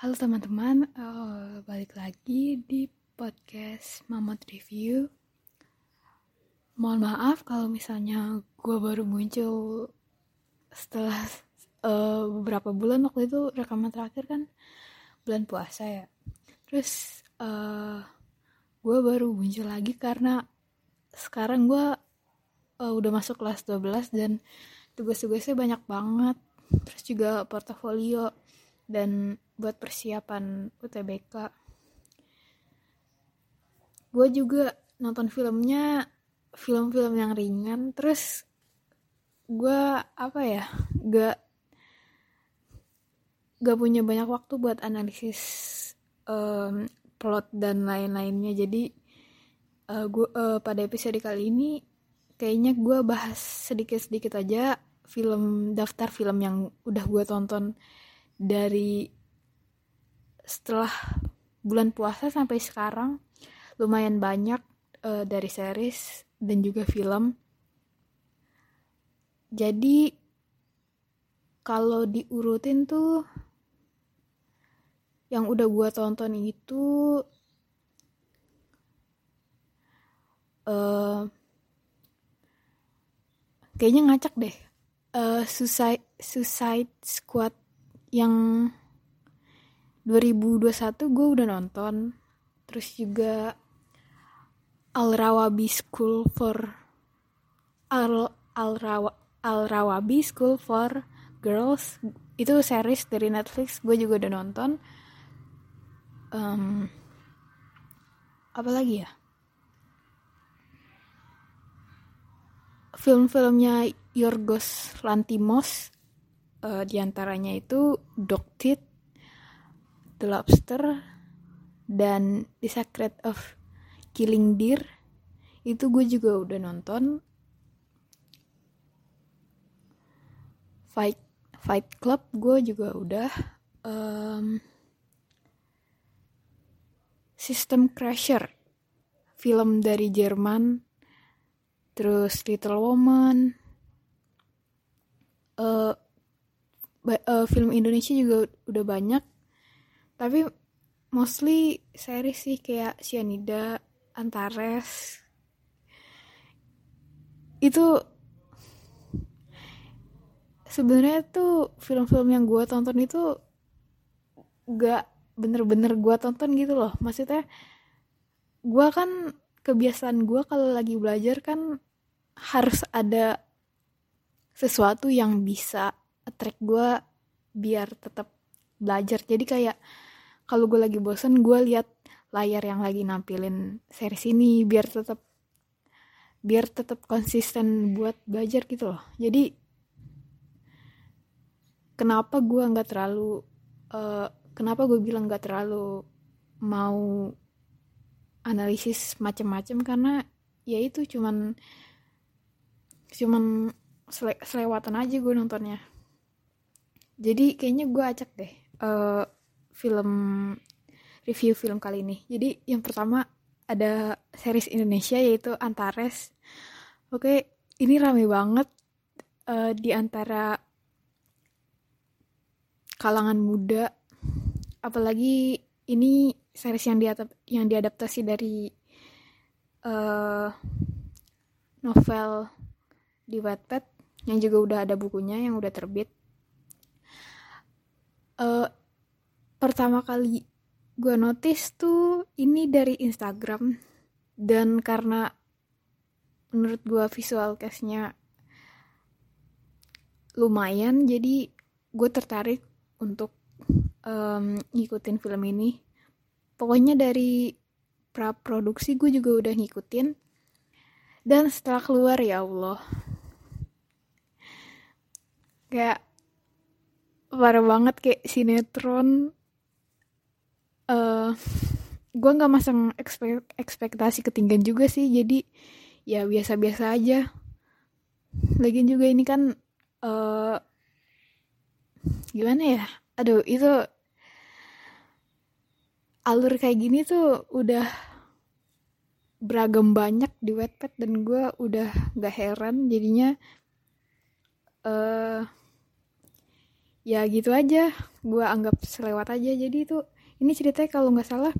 Halo teman-teman, uh, balik lagi di podcast Mamot Review. Mohon maaf kalau misalnya gue baru muncul setelah uh, beberapa bulan waktu itu rekaman terakhir kan bulan puasa ya. Terus uh, gue baru muncul lagi karena sekarang gue uh, udah masuk kelas 12 dan tugas-tugasnya banyak banget. Terus juga portofolio dan buat persiapan UTBK gue juga nonton filmnya film-film yang ringan terus gue apa ya gak gak punya banyak waktu buat analisis um, plot dan lain-lainnya. Jadi uh, gua, uh, pada episode kali ini kayaknya gue bahas sedikit-sedikit aja film daftar film yang udah gue tonton dari setelah bulan puasa sampai sekarang lumayan banyak uh, dari series dan juga film. Jadi kalau diurutin tuh yang udah gua tonton itu uh, kayaknya ngacak deh. Uh, Suicide Suicide Squad yang 2021 gue udah nonton. Terus juga Al Rawabi School for Al Al Rawa Al Rawabi School for Girls. Itu series dari Netflix gue juga udah nonton. Um, apa lagi ya? Film-filmnya Yorgos Lantimos uh, di antaranya itu Dog The Lobster dan The Secret of Killing Deer itu gue juga udah nonton. Fight Fight Club gue juga udah um, System Crasher film dari Jerman terus Little Woman uh, uh, film Indonesia juga udah banyak tapi mostly series sih kayak Cyanida, Antares. Itu sebenarnya tuh film-film yang gue tonton itu gak bener-bener gue tonton gitu loh. Maksudnya gue kan kebiasaan gue kalau lagi belajar kan harus ada sesuatu yang bisa attract gue biar tetap belajar. Jadi kayak kalau gue lagi bosen gue lihat layar yang lagi nampilin series ini biar tetap biar tetap konsisten buat belajar gitu loh. Jadi kenapa gue nggak terlalu uh, kenapa gue bilang nggak terlalu mau analisis macem-macem? Karena ya itu cuman cuman sele selewatan aja gue nontonnya. Jadi kayaknya gue acak deh. Uh, film review film kali ini. Jadi yang pertama ada series Indonesia yaitu Antares. Oke, ini rame banget uh, di antara kalangan muda. Apalagi ini series yang diadap yang diadaptasi dari uh, novel di Wattpad yang juga udah ada bukunya yang udah terbit. Uh, pertama kali gue notice tuh ini dari Instagram. Dan karena menurut gue visual castnya lumayan jadi gue tertarik untuk um, ngikutin film ini. Pokoknya dari pra produksi gue juga udah ngikutin. Dan setelah keluar ya Allah. Kayak parah banget kayak sinetron uh, eh, gue nggak masang ekspek ekspektasi ketinggian juga sih jadi ya biasa-biasa aja. Lagian juga ini kan uh, gimana ya? Aduh itu alur kayak gini tuh udah beragam banyak di wetpad dan gue udah gak heran jadinya uh, ya gitu aja. Gue anggap selewat aja. Jadi itu ini ceritanya kalau nggak salah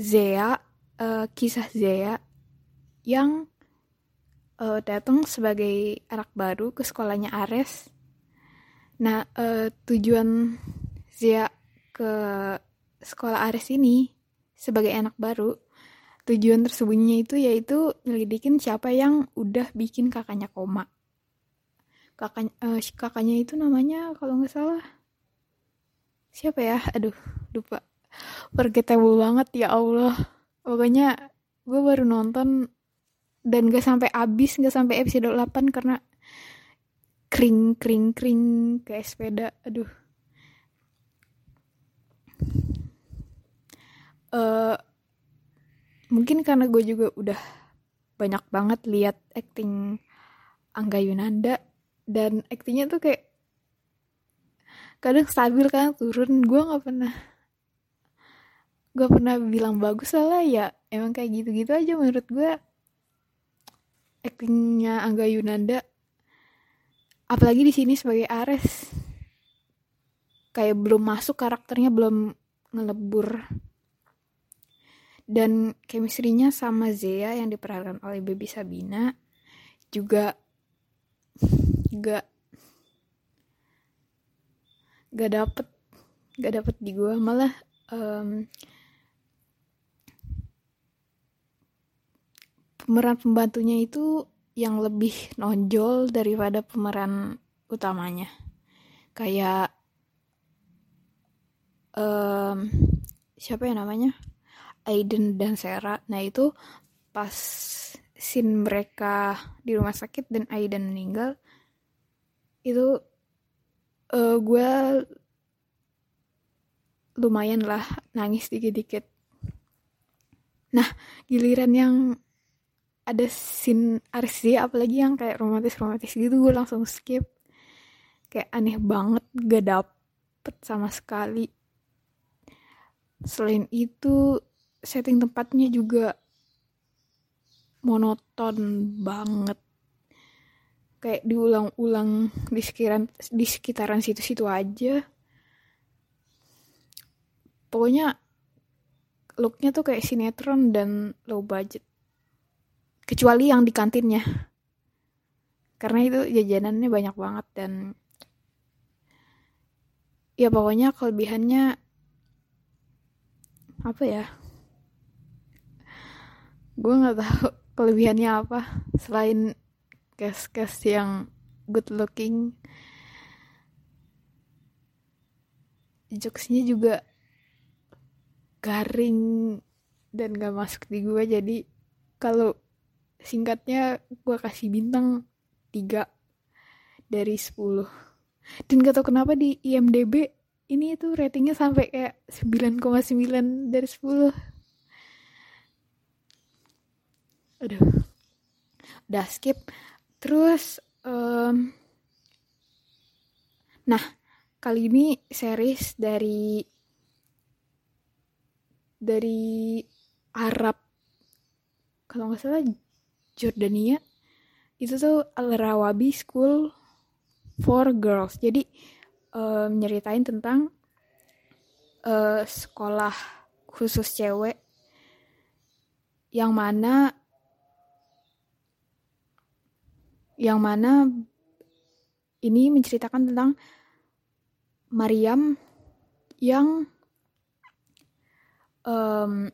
Zea uh, kisah Zea yang uh, datang sebagai anak baru ke sekolahnya Ares. Nah uh, tujuan Zea ke sekolah Ares ini sebagai anak baru tujuan tersembunyinya itu yaitu nyelidikin siapa yang udah bikin kakaknya koma. Kakaknya uh, kakaknya itu namanya kalau nggak salah siapa ya? Aduh lupa. Forgettable banget ya Allah. Pokoknya gue baru nonton dan gak sampai abis gak sampai episode 8 karena kring kring kring kayak sepeda. Aduh. Uh, mungkin karena gue juga udah banyak banget lihat acting Angga Yunanda dan aktingnya tuh kayak kadang stabil kan turun. Gue nggak pernah gue pernah bilang bagus lah ya emang kayak gitu-gitu aja menurut gue aktingnya Angga Yunanda apalagi di sini sebagai Ares kayak belum masuk karakternya belum ngelebur. Dan chemistry-nya sama Zea yang diperankan oleh Baby Sabina juga gak gak dapet. Gak dapet di gue malah um, pemeran pembantunya itu yang lebih nonjol daripada pemeran utamanya. Kayak um, siapa ya namanya? Aiden dan Sarah. Nah itu pas scene mereka di rumah sakit dan Aiden meninggal itu uh, gue lumayan lah nangis dikit-dikit. Nah giliran yang ada scene RC apalagi yang kayak romantis-romantis gitu gue langsung skip. Kayak aneh banget gak dapet sama sekali. Selain itu setting tempatnya juga monoton banget kayak diulang-ulang di sekitaran di sekitaran situ-situ aja. Pokoknya looknya tuh kayak sinetron dan low budget. Kecuali yang di kantinnya. Karena itu jajanannya banyak banget dan ya pokoknya kelebihannya apa ya? Gue nggak tahu kelebihannya apa selain cast-cast yang good looking. Jokesnya juga garing dan gak masuk di gue jadi kalau singkatnya gue kasih bintang 3 dari 10 dan gak tau kenapa di IMDB ini tuh ratingnya sampai kayak 9,9 dari 10 aduh. Udah skip terus um, nah kali ini series dari dari Arab. Kalau nggak salah Jordania. Itu tuh Al Rawabi School for Girls. Jadi um, nyeritain tentang uh, sekolah khusus cewek yang mana yang mana ini menceritakan tentang Maryam yang um,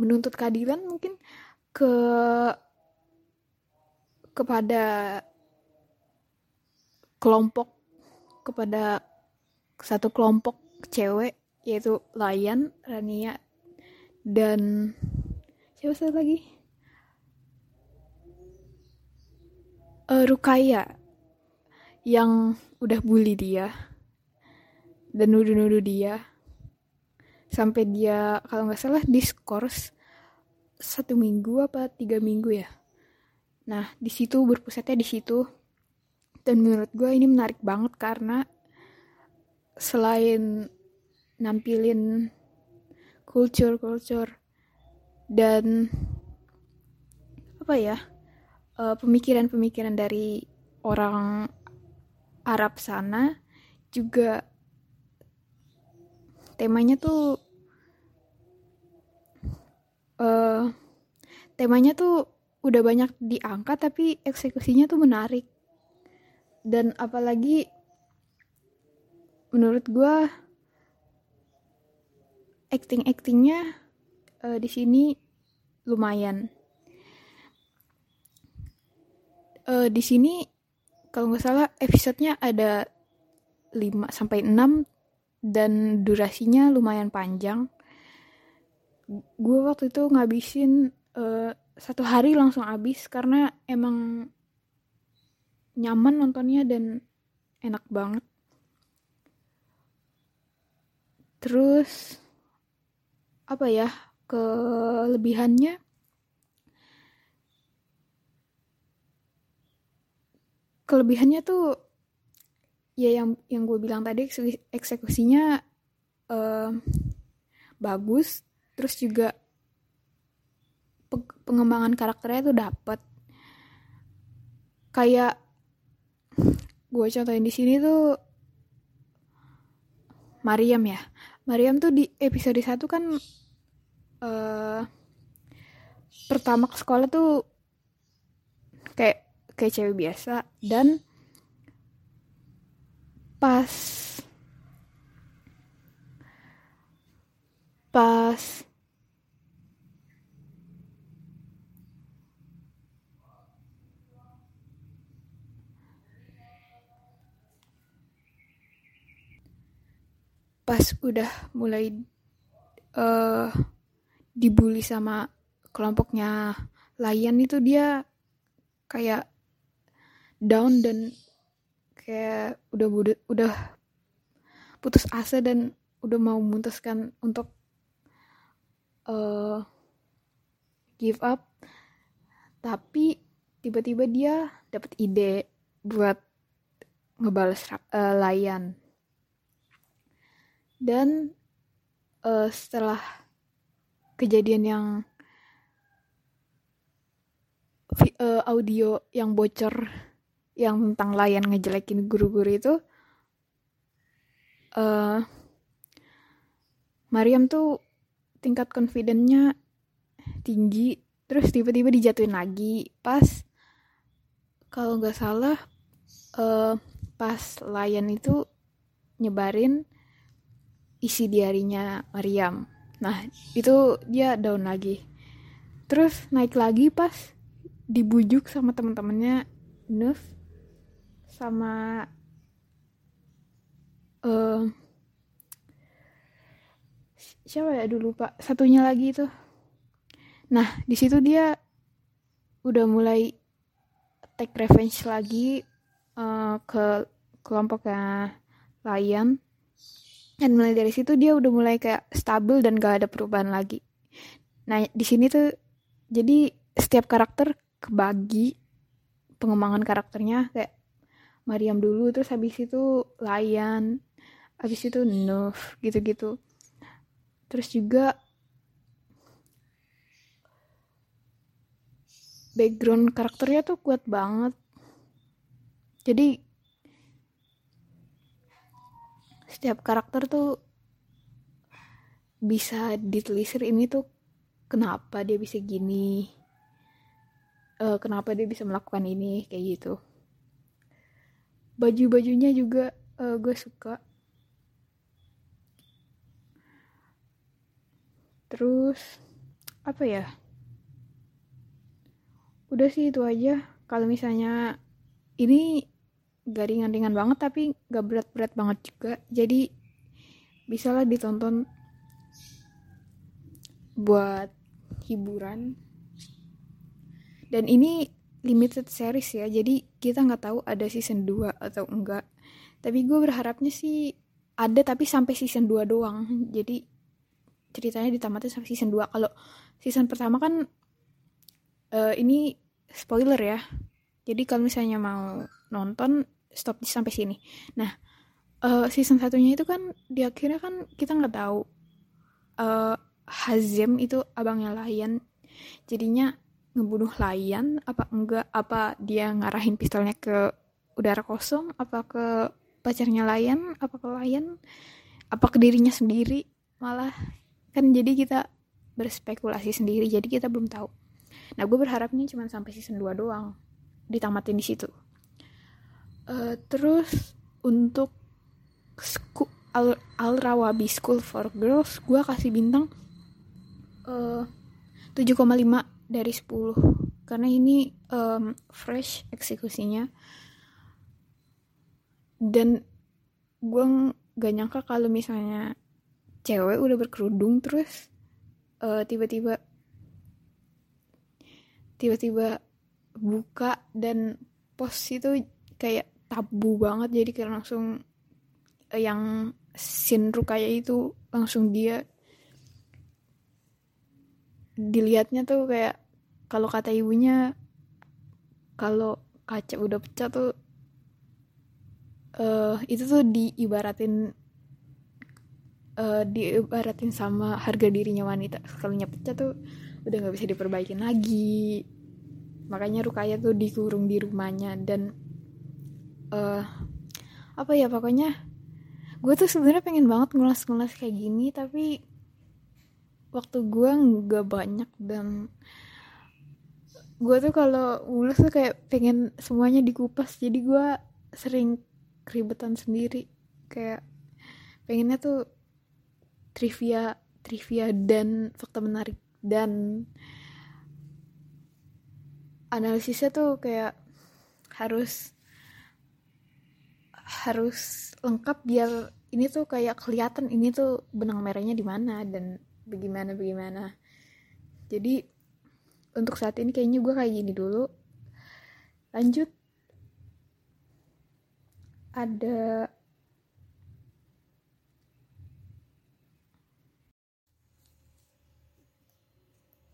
menuntut keadilan mungkin ke kepada kelompok kepada satu kelompok cewek yaitu Layan, Rania dan siapa satu lagi uh, Rukaya yang udah bully dia dan nuduh-nuduh dia. Sampai dia kalau nggak salah diskors satu minggu apa tiga minggu ya. Nah di situ berpusatnya di situ. Dan menurut gue ini menarik banget karena selain nampilin culture-culture dan apa ya eh, pemikiran-pemikiran dari orang Arab sana juga temanya tuh uh, temanya tuh udah banyak diangkat tapi eksekusinya tuh menarik. Dan apalagi menurut gue acting actingnya uh, di sini lumayan uh, di sini kalau nggak salah episodenya ada 5 sampai 6 dan durasinya lumayan panjang. Gue waktu itu ngabisin uh, satu hari langsung habis karena emang nyaman nontonnya dan enak banget. Terus apa ya kelebihannya? Kelebihannya tuh ya yang yang gue bilang tadi eksekusinya uh, bagus terus juga pengembangan karakternya tuh dapet. Kayak gue contohin di sini tuh Mariam ya. Mariam tuh di episode 1 kan uh, pertama ke sekolah tuh kayak kayak cewek biasa. Dan pas pas pas udah mulai uh, dibully sama kelompoknya Lion itu dia kayak down dan kayak udah udah putus asa dan udah mau memutuskan untuk uh, give up. Tapi tiba-tiba dia dapat ide buat ngebales uh, layan. Dan uh, setelah kejadian yang uh, audio yang bocor yang tentang layan ngejelekin guru-guru itu uh, Mariam tuh tingkat confidentnya tinggi terus tiba-tiba dijatuhin lagi. Pas kalau nggak salah uh, pas layan itu nyebarin isi diarinya Mariam. Nah itu dia down lagi. Terus naik lagi pas dibujuk sama teman-temannya Nuf sama uh, siapa ya? Dulu pak satunya lagi itu. Nah di situ dia udah mulai take revenge lagi uh, ke kelompoknya Lion. Dan mulai dari situ dia udah mulai kayak stabil dan gak ada perubahan lagi. Nah di sini tuh jadi setiap karakter kebagi pengembangan karakternya. Kayak Mariam dulu terus habis itu Lion habis itu Nuf gitu-gitu. Terus juga background karakternya tuh kuat banget. Jadi setiap karakter tuh bisa ditelisir ini tuh kenapa dia bisa gini uh, kenapa dia bisa melakukan ini kayak gitu baju-bajunya juga uh, gue suka. Terus apa ya? Udah sih itu aja. Kalau misalnya ini gak ringan-ringan banget tapi gak berat-berat banget juga. Jadi bisalah ditonton buat hiburan. Dan ini limited series ya. Jadi kita nggak tahu ada season 2 atau enggak. Tapi gue berharapnya sih ada tapi sampai season 2 doang. Jadi ceritanya ditamatin sampai season 2 kalau season pertama kan uh, ini spoiler ya. Jadi kalau misalnya mau nonton stop di sampai sini. Nah uh, season satunya itu kan di akhirnya kan kita nggak tahu uh, Hazem itu abangnya Lion. Jadinya ngebunuh Lion? Apa enggak? Apa dia ngarahin pistolnya ke udara kosong? Apa ke pacarnya Layan apa ke Layan apa ke dirinya sendiri? Malah kan jadi kita berspekulasi sendiri jadi kita belum tahu. Nah gue berharapnya cuma sampai season 2 doang ditamatin di situ. Uh, terus untuk sku Al, Al Rawabi School for Girls gue kasih bintang uh, 7,5 dari 10 karena ini um, fresh eksekusinya. Dan gue gak nyangka kalau misalnya cewek udah berkerudung terus uh, tiba-tiba tiba-tiba buka dan post itu kayak tabu banget. Jadi kayak langsung uh, yang sinru kayak itu langsung dia dilihatnya tuh kayak kalau kata ibunya kalau kaca udah pecah tuh uh, itu tuh diibaratin uh, diibaratin sama harga dirinya wanita. Sekalinya pecah tuh udah nggak bisa diperbaikin lagi. Makanya Rukaya tuh dikurung di rumahnya dan uh, apa ya pokoknya gue tuh sebenarnya pengen banget ngulas-ngulas kayak gini tapi waktu gue nggak banyak dan gue tuh kalau ngulas tuh kayak pengen semuanya dikupas. Jadi gue sering keribetan sendiri. Kayak pengennya tuh trivia trivia dan fakta menarik. Dan analisisnya tuh kayak harus harus lengkap biar ini tuh kayak kelihatan ini tuh benang merahnya di mana dan bagaimana bagaimana. Jadi untuk saat ini kayaknya gue kayak gini dulu. Lanjut. Ada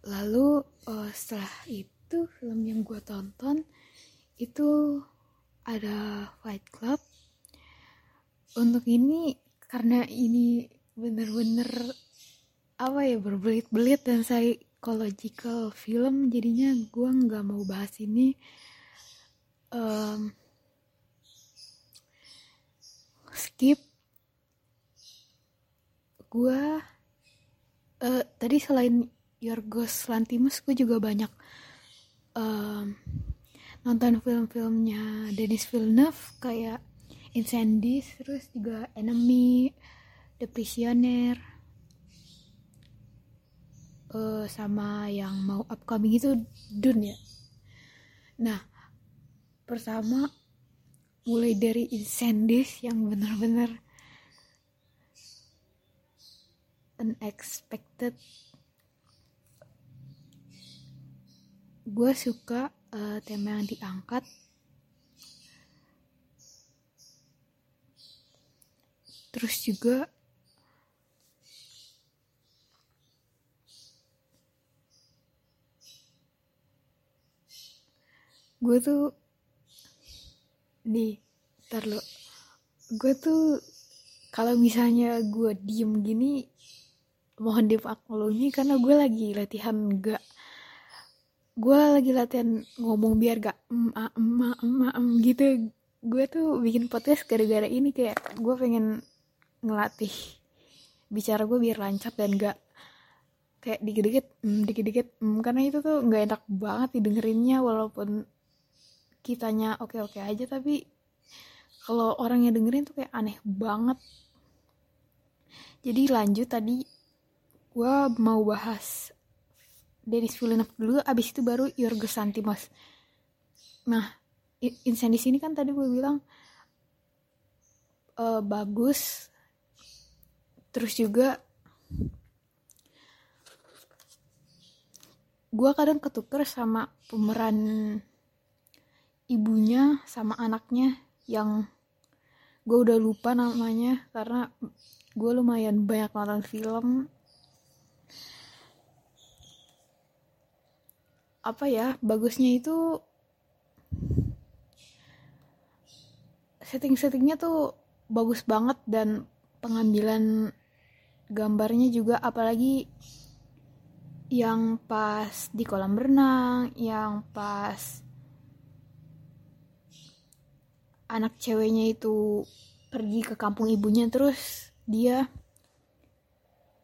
lalu uh, setelah itu film yang gue tonton itu ada Fight Club. Untuk ini karena ini bener-bener apa ya berbelit-belit dan psychological film jadinya gue nggak mau bahas ini. Um, skip. Gue uh, tadi selain Yorgos Lantimos gue juga banyak um, nonton film-filmnya Denis Villeneuve kayak Incendies terus juga Enemy The Prisoner uh, sama yang mau upcoming itu Dune ya. Nah pertama mulai dari Incendies yang benar-benar unexpected. Gue suka uh, tema yang diangkat. Terus juga gue tuh nih ntar lo. Gue tuh kalau misalnya gue diem gini mohon dimaklumi karena gue lagi latihan gak gue lagi latihan ngomong biar gak emak emak emak em gitu. Gue tuh bikin podcast gara-gara ini kayak gue pengen ngelatih bicara gue biar lancar dan gak kayak dikit-dikit mm, dikit-dikit mm, karena itu tuh nggak enak banget didengerinnya walaupun kitanya oke-oke aja tapi kalau orang yang dengerin tuh kayak aneh banget. Jadi lanjut tadi gue mau bahas Denis Villeneuve dulu abis itu baru Yorgos Lanthimos nah Insen di sini kan tadi gue bilang uh, bagus terus juga gue kadang ketuker sama pemeran ibunya sama anaknya yang gue udah lupa namanya karena gue lumayan banyak nonton film. Apa ya bagusnya itu setting-settingnya tuh bagus banget dan pengambilan gambarnya juga apalagi yang pas di kolam renang yang pas anak ceweknya itu pergi ke kampung ibunya terus dia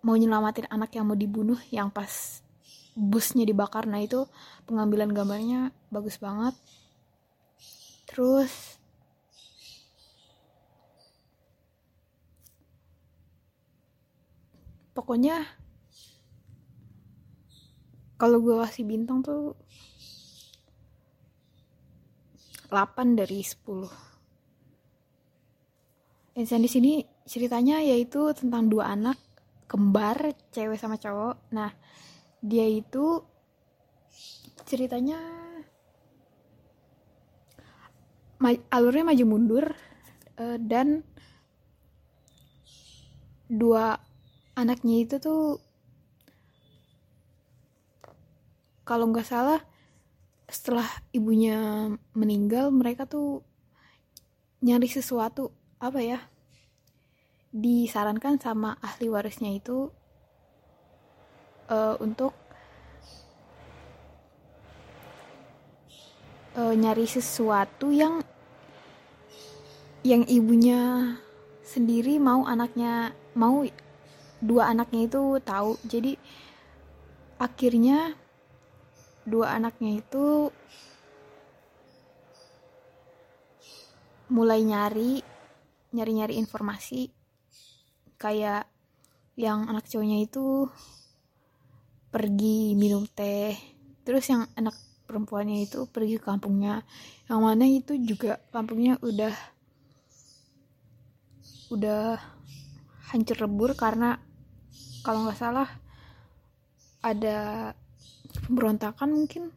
mau nyelamatin anak yang mau dibunuh yang pas busnya dibakar. Nah itu pengambilan gambarnya bagus banget. Terus pokoknya kalau gue kasih bintang tuh 8 dari 10 Insan di sini ceritanya yaitu tentang dua anak kembar cewek sama cowok. Nah dia itu ceritanya alurnya maju mundur uh, dan dua anaknya itu tuh kalau nggak salah setelah ibunya meninggal mereka tuh nyari sesuatu apa ya disarankan sama ahli warisnya itu uh, untuk uh, nyari sesuatu yang yang ibunya sendiri mau anaknya mau dua anaknya itu tahu. Jadi akhirnya dua anaknya itu mulai nyari nyari-nyari informasi. Kayak yang anak cowoknya itu pergi minum teh. Terus yang anak perempuannya itu pergi ke kampungnya. Yang mana itu juga kampungnya udah udah hancur lebur karena kalau nggak salah ada pemberontakan mungkin.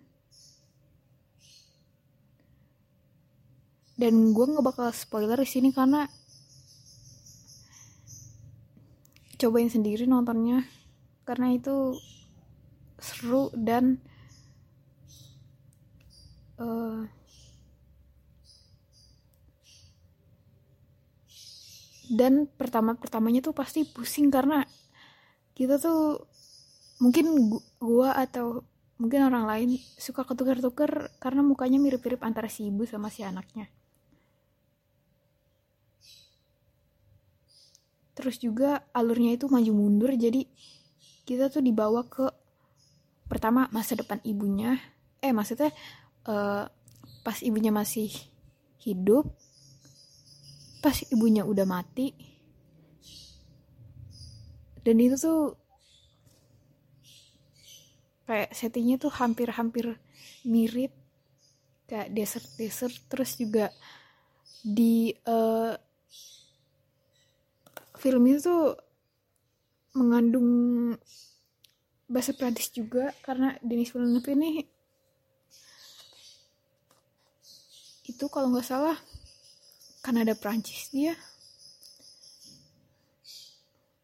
Dan gue nggak bakal spoiler di sini karena cobain sendiri nontonnya karena itu seru dan uh, dan pertama pertamanya tuh pasti pusing karena kita tuh mungkin gua atau mungkin orang lain suka ketukar-tukar karena mukanya mirip-mirip antara si ibu sama si anaknya. Terus juga alurnya itu maju mundur jadi kita tuh dibawa ke pertama masa depan ibunya. Eh maksudnya uh, pas ibunya masih hidup pas ibunya udah mati dan itu tuh kayak settingnya tuh hampir-hampir mirip kayak desert-desert terus juga di uh, film itu tuh mengandung bahasa Prancis juga karena Denis Villeneuve ini itu kalau nggak salah Kanada Prancis dia.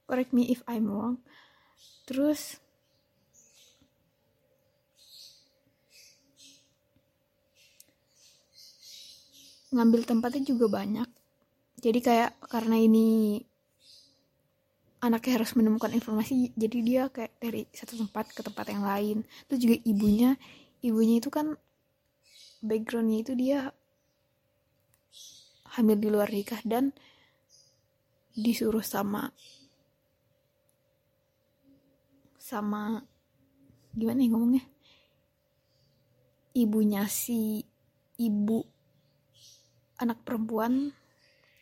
Correct me if I'm wrong. Terus ngambil tempatnya juga banyak. Jadi kayak karena ini anaknya harus menemukan informasi jadi dia kayak dari satu tempat ke tempat yang lain. Terus juga ibunya ibunya itu kan backgroundnya itu dia hamil di luar nikah dan disuruh sama sama gimana ya ngomongnya? Ibunya si ibu anak perempuan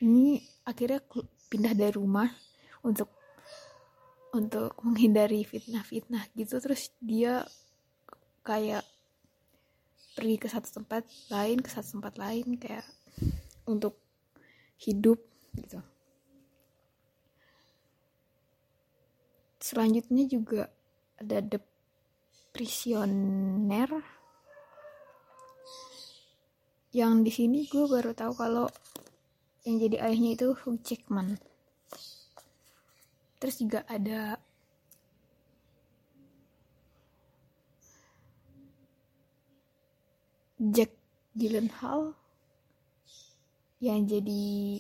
ini akhirnya pindah dari rumah untuk untuk menghindari fitnah-fitnah gitu. Terus dia kayak pergi ke satu tempat lain ke satu tempat lain kayak untuk hidup gitu. Selanjutnya juga ada The yang di sini gue baru tahu kalau yang jadi ayahnya itu Hugh Jackman terus juga ada Jack Gyllenhaal yang jadi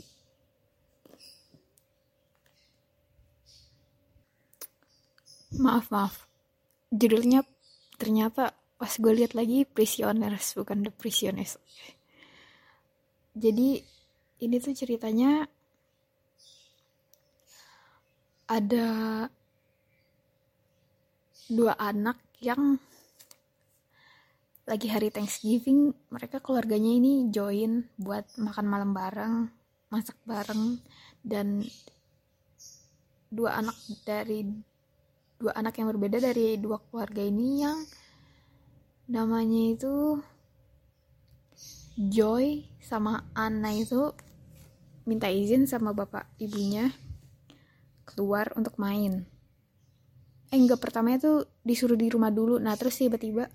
maaf maaf. Judulnya ternyata pas gue lihat lagi Prisoners bukan The Prisoners. Jadi ini tuh ceritanya ada dua anak yang lagi hari Thanksgiving. Mereka keluarganya ini join buat makan malam bareng masak bareng dan dua anak dari dua anak yang berbeda dari dua keluarga ini yang namanya itu Joy sama Anna itu minta izin sama bapak ibunya keluar untuk main. Eh enggak pertamanya tuh disuruh di rumah dulu. Nah terus tiba-tiba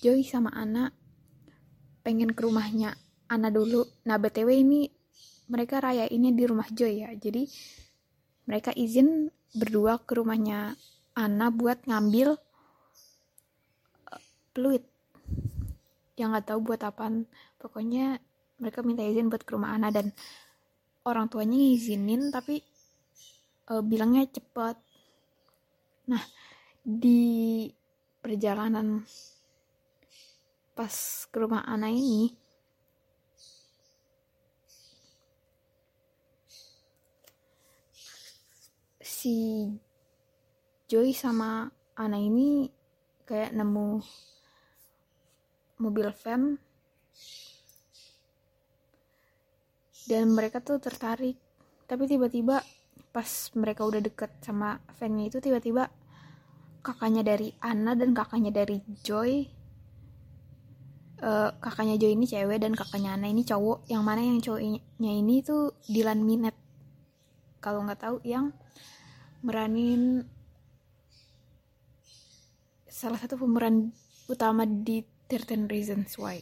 Joy sama Anna pengen ke rumahnya Anna dulu. Nah btw ini mereka raya ini di rumah Joy ya. Jadi mereka izin berdua ke rumahnya Anna buat ngambil uh, peluit. Yang nggak tahu buat apaan. Pokoknya mereka minta izin buat ke rumah Anna dan orang tuanya ngizinin tapi uh, bilangnya cepet nah di perjalanan pas ke rumah Ana ini si Joy sama Ana ini kayak nemu mobil van. Dan mereka tuh tertarik. Tapi tiba-tiba pas mereka udah deket sama fannya itu tiba-tiba kakaknya dari Ana dan kakaknya dari Joy uh, kakaknya Joy ini cewek dan kakaknya Ana ini cowok yang mana yang cowoknya ini tuh Dylan Minet kalau nggak tahu yang meranin salah satu pemeran utama di 13 Reasons Why.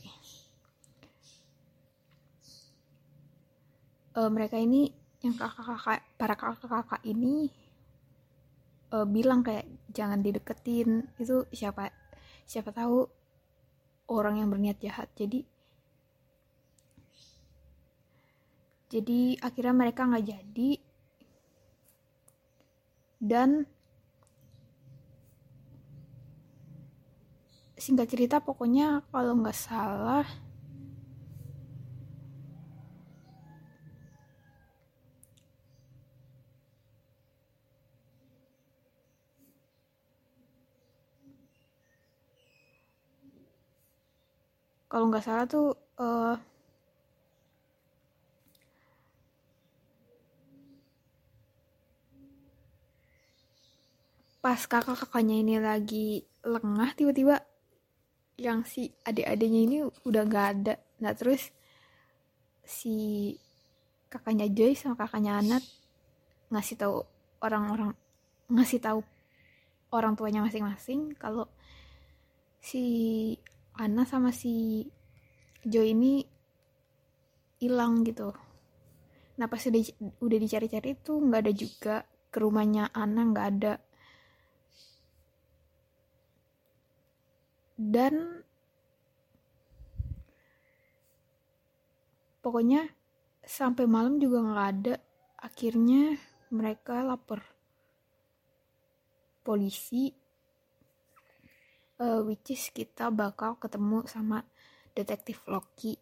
Uh, mereka ini yang kakak-kakak para kakak-kakak ini uh, bilang kayak jangan dideketin. Itu siapa siapa tahu orang yang berniat jahat. Jadi jadi akhirnya mereka nggak jadi. Dan singkat cerita pokoknya kalau nggak salah kalau nggak salah tuh uh, pas kakak-kakaknya ini lagi lengah tiba-tiba yang si adik-adiknya ini udah gak ada. Nah terus si kakaknya Joy sama kakaknya Anat ngasih tahu orang-orang ngasih tahu orang tuanya masing-masing kalau si Ana sama si Joy ini hilang gitu. Nah pas udah, udah dicari-cari tuh nggak ada juga. Ke rumahnya Ana nggak ada. Dan pokoknya sampai malam juga nggak ada. Akhirnya mereka lapor polisi uh, which is kita bakal ketemu sama detektif Loki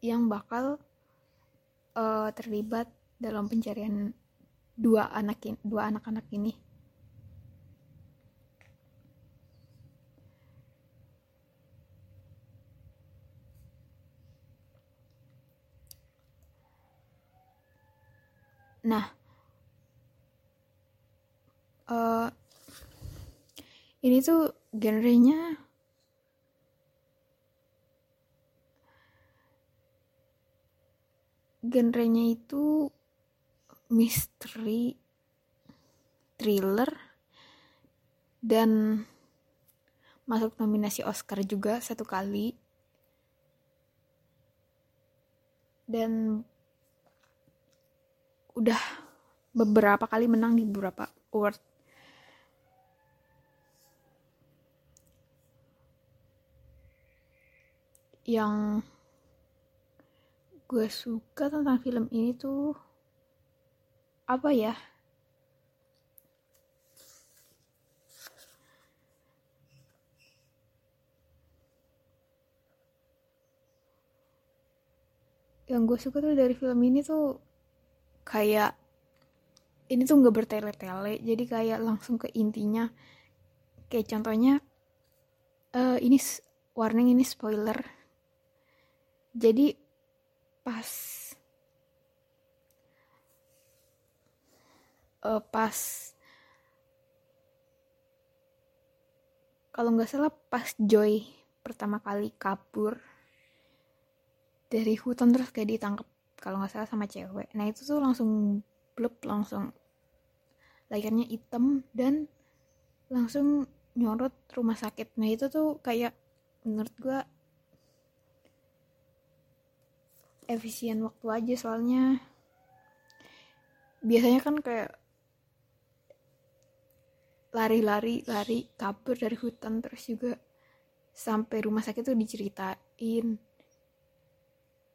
yang bakal uh, terlibat dalam pencarian dua anak ini, dua anak-anak ini. Nah, uh, ini tuh genrenya genrenya itu misteri thriller dan masuk nominasi Oscar juga satu kali. Dan udah beberapa kali menang di beberapa award yang gue suka tentang film ini tuh apa ya? Yang gue suka tuh dari film ini tuh kayak ini tuh nggak bertele-tele jadi kayak langsung ke intinya. Kayak contohnya uh, ini warning ini spoiler jadi pas uh, pas kalau nggak salah pas Joy pertama kali kabur dari hutan terus kayak ditangkap kalau nggak salah sama cewek. Nah itu tuh langsung blub langsung layarnya hitam dan langsung nyorot rumah sakit. Nah itu tuh kayak menurut gue efisien waktu aja soalnya. Biasanya kan kayak lari-lari lari kabur dari hutan terus juga sampai rumah sakit tuh diceritain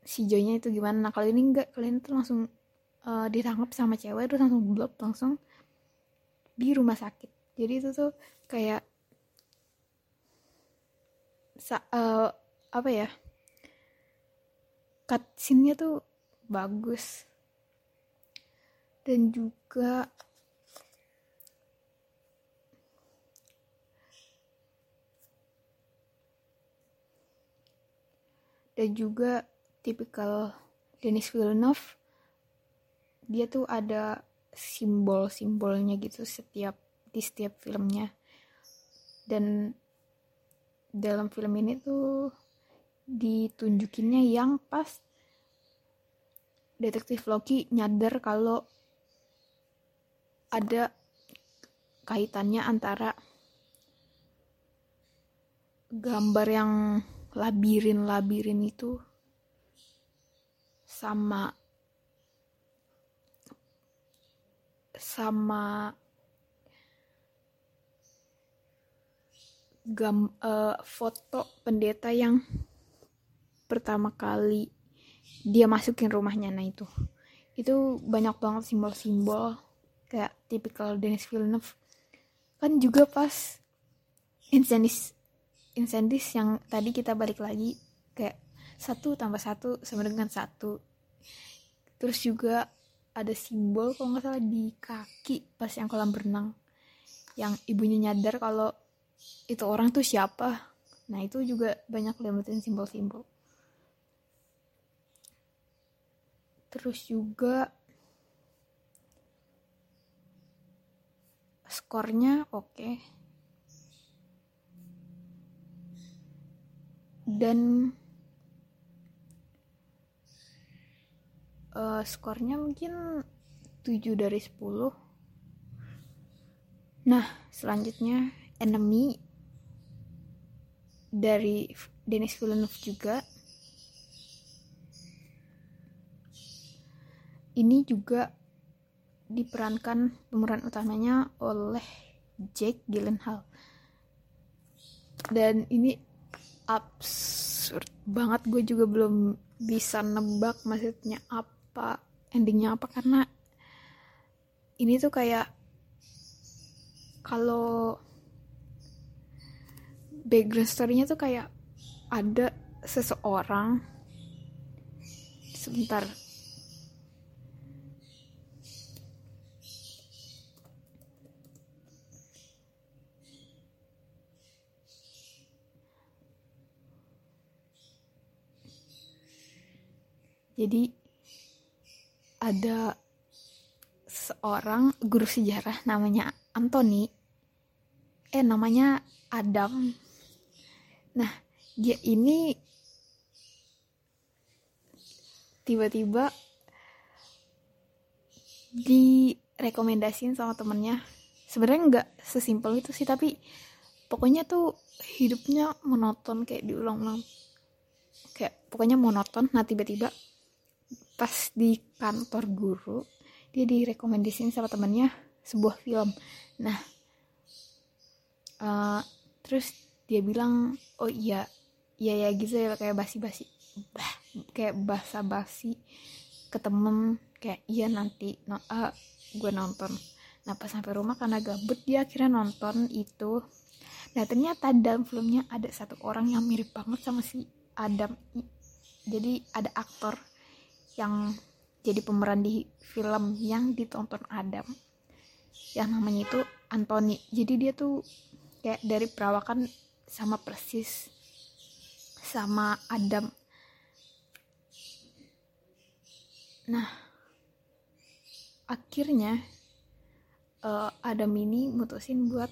si Joynya itu gimana. Nah kalau ini enggak kalian tuh langsung uh, ditangkap sama cewek terus langsung blok langsung di rumah sakit. Jadi itu tuh kayak sa uh, apa ya cut scene-nya tuh bagus. Dan juga dan juga tipikal Denis Villeneuve dia tuh ada simbol-simbolnya gitu setiap di setiap filmnya. Dan dalam film ini tuh ditunjukinnya yang pas detektif Loki nyadar kalau ada kaitannya antara gambar yang labirin-labirin itu sama sama gam uh, foto pendeta yang pertama kali dia masukin rumahnya. Nah itu. Itu banyak banget simbol-simbol kayak tipikal Denis Villeneuve. Kan juga pas Incendies Incendies yang tadi kita balik lagi kayak satu tambah satu sama dengan satu. Terus juga ada simbol kalau nggak salah di kaki pas yang kolam berenang. Yang ibunya nyadar kalau itu orang tuh siapa. Nah itu juga banyak lemetin simbol-simbol terus juga skornya oke okay. dan uh, skornya mungkin 7 dari 10 nah selanjutnya Enemy dari Denis Villeneuve juga ini juga diperankan pemeran utamanya oleh Jake Gyllenhaal. Dan ini absurd banget gue juga belum bisa nebak maksudnya apa endingnya apa karena ini tuh kayak kalau background story-nya tuh kayak ada seseorang sebentar jadi ada seorang guru sejarah namanya Anthony. Eh namanya Adam. Nah dia ini tiba-tiba direkomendasiin sama temennya. Sebenarnya nggak sesimpel itu sih tapi pokoknya tuh hidupnya monoton kayak diulang-ulang. Kayak pokoknya monoton. Nah tiba-tiba pas di kantor guru dia direkomendasiin sama temennya sebuah film. Nah uh, terus dia bilang oh iya iya ya gitu ya kayak basi-basi bah, kayak basa-basi ke temen kayak iya nanti no, uh, gue nonton. Nah pas sampai rumah karena gabut dia akhirnya nonton itu. Nah ternyata dalam filmnya ada satu orang yang mirip banget sama si Adam jadi ada aktor yang jadi pemeran di film yang ditonton Adam. Yang namanya itu Anthony. Jadi dia tuh kayak dari perawakan sama persis sama Adam. Nah akhirnya uh, Adam ini mutusin buat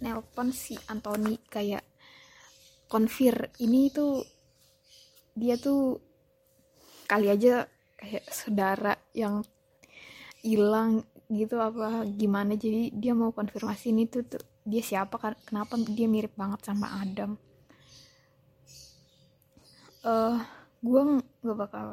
nelpon si Anthony kayak konfir. Ini tuh dia tuh kali aja kayak saudara yang hilang gitu apa gimana. Jadi dia mau konfirmasi ini tuh, tuh dia siapa kenapa dia mirip banget sama Adam. Eh uh, gue gak bakal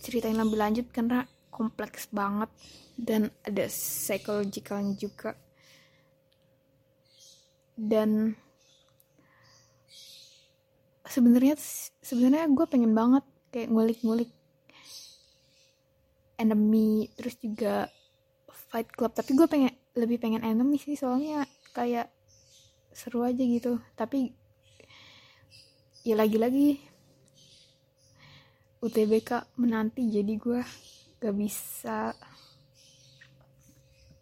ceritain lebih lanjut karena kompleks banget dan ada psychological juga. Dan sebenarnya sebenarnya gue pengen banget kayak ngulik-ngulik enemy terus juga fight club. Tapi gue pengen lebih pengen enemy sih soalnya kayak seru aja gitu. Tapi ya lagi-lagi UTBK menanti. Jadi gue gak bisa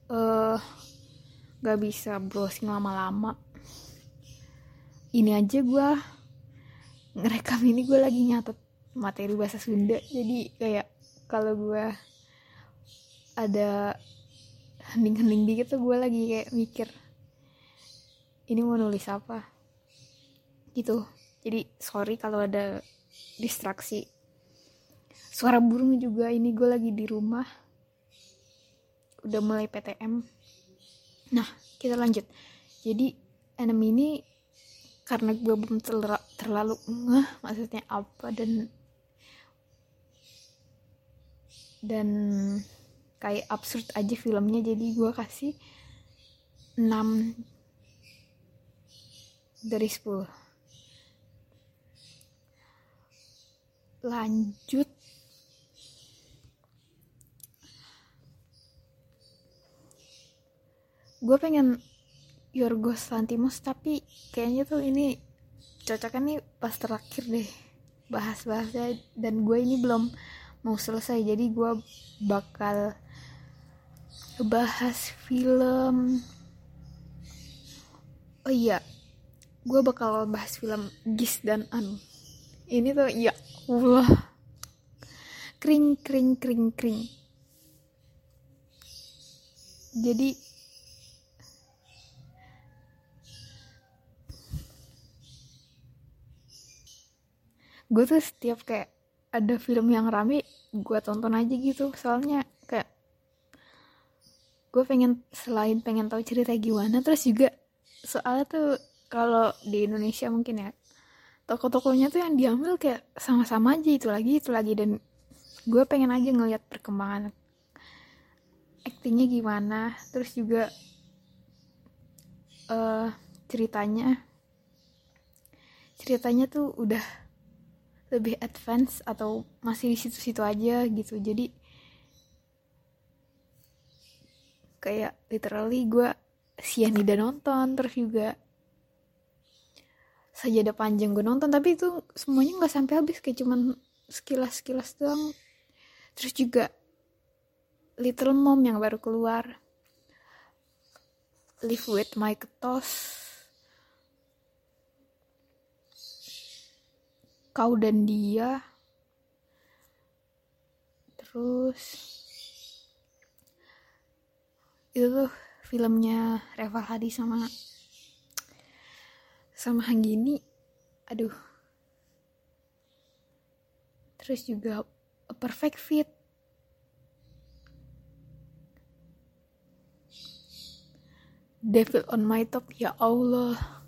uh, gak bisa browsing lama-lama. Ini aja gue ngerekam ini gue lagi nyatet materi bahasa Sunda. Jadi kayak kalau gue ada hening-hening dikit tuh gue lagi kayak mikir ini mau nulis apa? Gitu. Jadi sorry kalau ada distraksi. Suara burung juga ini gue lagi di rumah. Udah mulai PTM nah kita lanjut. Jadi enemy ini karena gue belum terlalu, terlalu ngeh maksudnya apa dan dan kayak absurd aja filmnya. Jadi gue kasih 6 dari 10 lanjut. Gue pengen Yorgos Lantimos tapi kayaknya tuh ini cocoknya nih pas terakhir deh bahas-bahasnya. Dan gue ini belum mau selesai jadi gue bakal bahas film. Oh iya gue bakal bahas film Gis dan An. Ini tuh ya Allah. Kring kring kring kring. Jadi gue tuh setiap kayak ada film yang rame gue tonton aja gitu. Soalnya kayak gue pengen selain pengen tahu cerita gimana terus juga soalnya tuh kalau di Indonesia mungkin ya toko-tokonya tuh yang diambil kayak sama-sama aja itu lagi itu lagi. Dan gue pengen aja ngeliat perkembangan aktingnya gimana terus juga uh, ceritanya. Ceritanya tuh udah lebih advance atau masih di situ-situ aja gitu. Jadi kayak literally gue sianida nonton terus juga saja ada panjang gue nonton. Tapi itu semuanya nggak sampai habis kayak cuman sekilas sekilas doang. Terus juga Little Mom yang baru keluar Live with My Ketos kau dan dia. Terus itu tuh filmnya Reva Hadi sama sama Hanggini. Aduh. Terus juga A Perfect Fit. Devil on My Top ya Allah.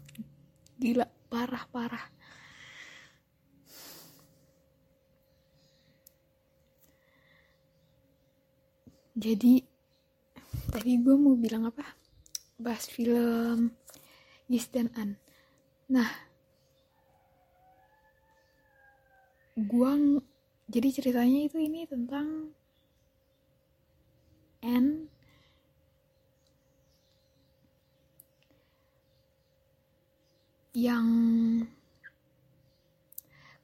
Gila parah parah jadi tadi gue mau bilang apa? Bahas film Gis dan An. Nah gue jadi ceritanya itu ini tentang N yang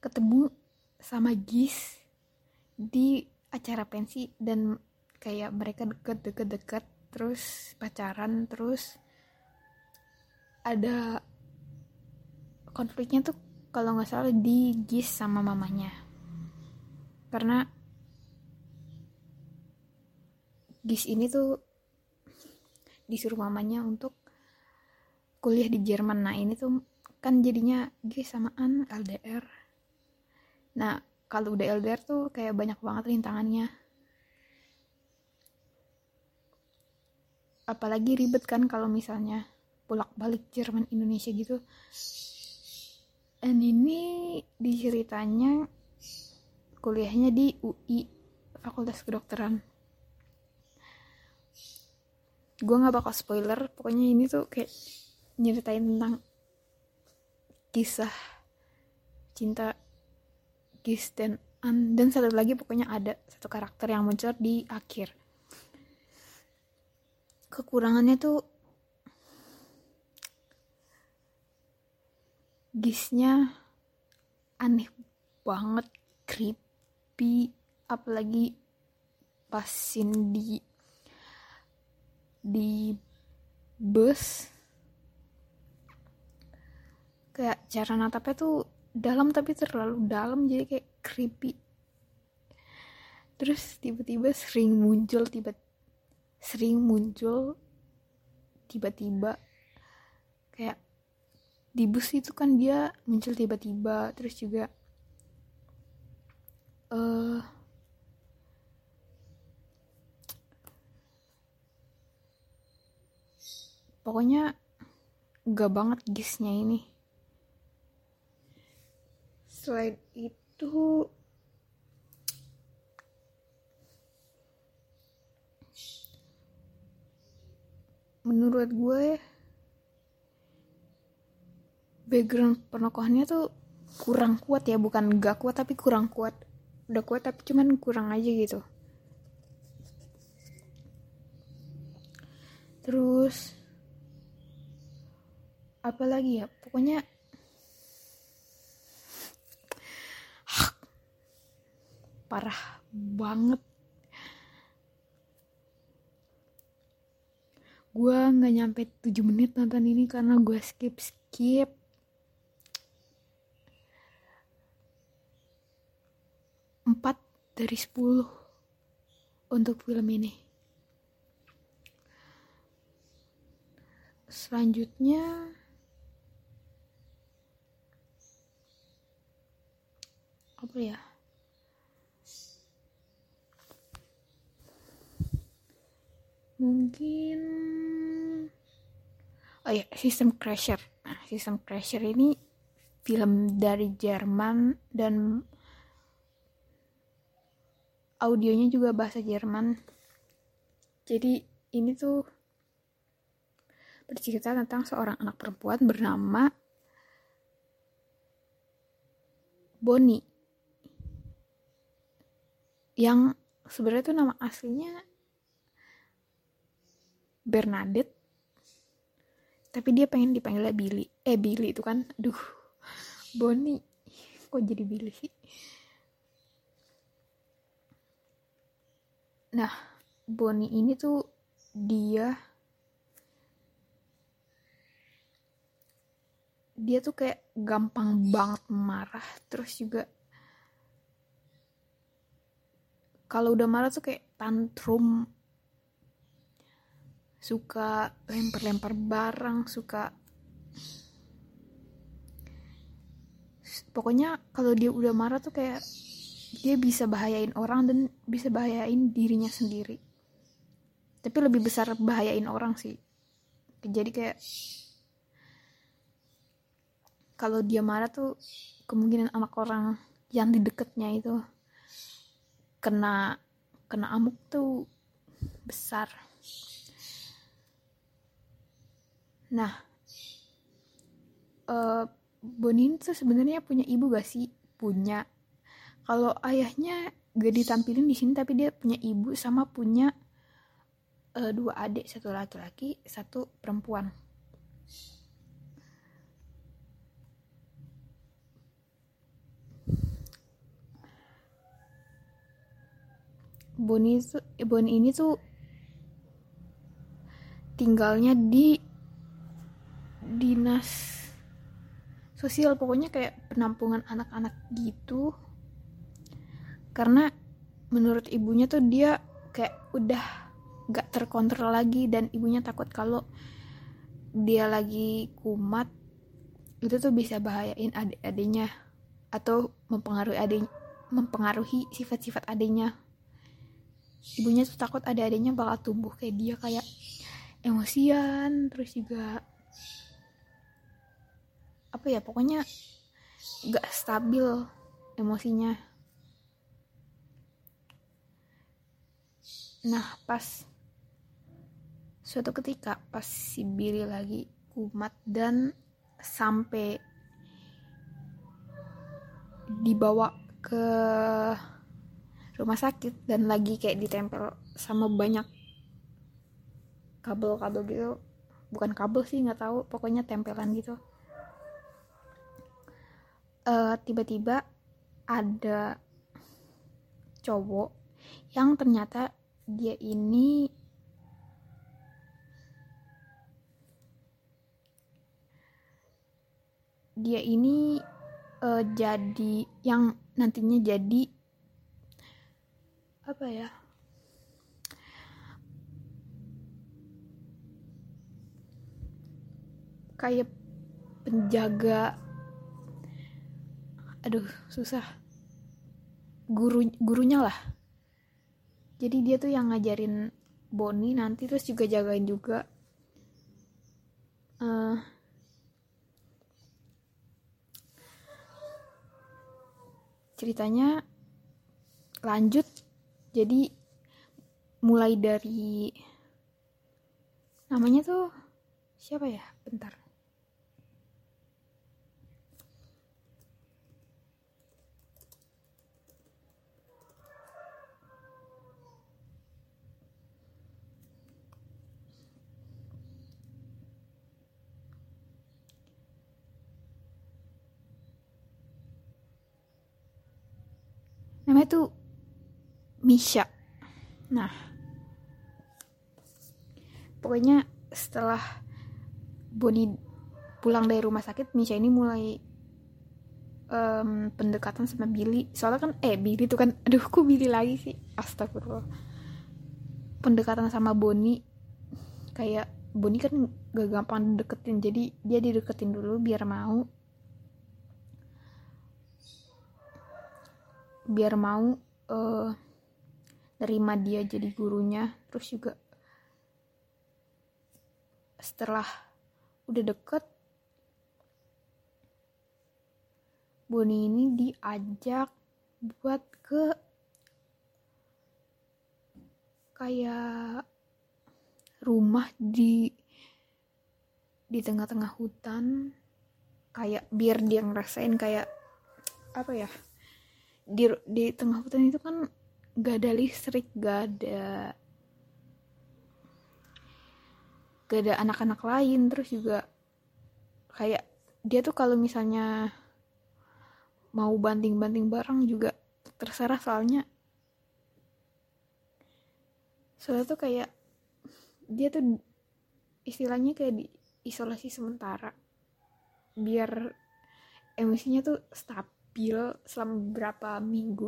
ketemu sama Gis di acara pensi dan kayak mereka deket deket deket terus pacaran terus ada konfliknya tuh kalau nggak salah di Gis sama mamanya. Karena Gis ini tuh disuruh mamanya untuk kuliah di Jerman. Nah ini tuh kan jadinya Gis samaan LDR nah kalau udah LDR tuh kayak banyak banget rintangannya apalagi ribet kan kalau misalnya bolak balik Jerman Indonesia gitu. Dan ini diceritanya kuliahnya di UI Fakultas Kedokteran. Gue nggak bakal spoiler pokoknya ini tuh kayak nyeritain tentang kisah cinta Gis dan An dan satu lagi pokoknya ada satu karakter yang muncul di akhir kekurangannya tuh gisnya aneh banget creepy apalagi pas di di bus. Kayak cara natapnya tuh dalam tapi terlalu dalam jadi kayak creepy. Terus tiba-tiba sering muncul tiba sering muncul tiba-tiba. Kayak di bus itu kan dia muncul tiba-tiba terus juga uh, pokoknya gak banget gisnya ini. Selain itu menurut gue background penokohannya tuh kurang kuat ya. Bukan gak kuat tapi kurang kuat. Udah kuat tapi cuman kurang aja gitu. Terus apa lagi ya? Pokoknya parah banget gue nggak nyampe 7 menit nonton ini karena gue skip skip empat dari 10 untuk film ini. Selanjutnya apa ya mungkin oh ya System Crasher. Nah, System Crasher ini film dari Jerman dan audionya juga bahasa Jerman. Jadi ini tuh bercerita tentang seorang anak perempuan bernama Bonnie yang sebenarnya tuh nama aslinya Bernadette. Tapi dia pengen dipanggilnya Billy. Eh Billy itu kan. Duh Bonnie. Kok jadi Billy sih? Nah Bonnie ini tuh dia dia tuh kayak gampang banget marah. Terus juga kalau udah marah tuh kayak tantrum suka lempar-lempar barang suka pokoknya kalau dia udah marah tuh kayak dia bisa bahayain orang dan bisa bahayain dirinya sendiri. Tapi lebih besar bahayain orang sih. Jadi kayak kalau dia marah tuh kemungkinan anak orang yang di deketnya itu kena kena amuk tuh besar Nah, uh, Bonin tuh sebenarnya punya ibu gak sih? Punya. Kalau ayahnya gak ditampilin di sini, tapi dia punya ibu sama punya uh, dua adik, satu laki-laki, satu perempuan. Boni, Boni ini tuh tinggalnya di dinas sosial pokoknya kayak penampungan anak-anak gitu. Karena menurut ibunya tuh dia kayak udah gak terkontrol lagi dan ibunya takut kalau dia lagi kumat itu tuh bisa bahayain adik-adiknya atau mempengaruhi adik mempengaruhi sifat-sifat adiknya. Ibunya tuh takut adik-adiknya bakal tumbuh kayak dia kayak emosian terus juga apa ya pokoknya gak stabil emosinya. Nah pas suatu ketika pas si Billy lagi kumat dan sampai dibawa ke rumah sakit dan lagi kayak ditempel sama banyak kabel-kabel gitu. Bukan kabel sih nggak tahu pokoknya tempelan gitu uh, tiba-tiba ada cowok yang ternyata dia ini dia ini uh, jadi yang nantinya jadi apa ya kayak penjaga aduh susah. Guru gurunya lah. Jadi dia tuh yang ngajarin Boni nanti terus juga jagain juga. Uh, ceritanya lanjut. Jadi mulai dari namanya tuh siapa ya? Bentar namanya tuh Misha. Nah pokoknya setelah Boni pulang dari rumah sakit Misha ini mulai um, pendekatan sama Billy. Soalnya kan eh Billy tuh kan aduh kok Billy lagi sih? Astagfirullah. Pendekatan sama Boni kayak Boni kan gak gampang deketin. Jadi dia dideketin dulu biar mau biar mau uh, nerima dia jadi gurunya. Terus juga setelah udah deket Boni ini diajak buat ke kayak rumah di di tengah-tengah hutan. Kayak biar dia ngerasain kayak apa ya di di tengah hutan itu kan gak ada listrik gak ada gak ada anak-anak lain. Terus juga kayak dia tuh kalau misalnya mau banting-banting barang juga terserah soalnya. Soalnya tuh kayak dia tuh istilahnya kayak di isolasi sementara biar emosinya tuh stabil stabil selama beberapa minggu.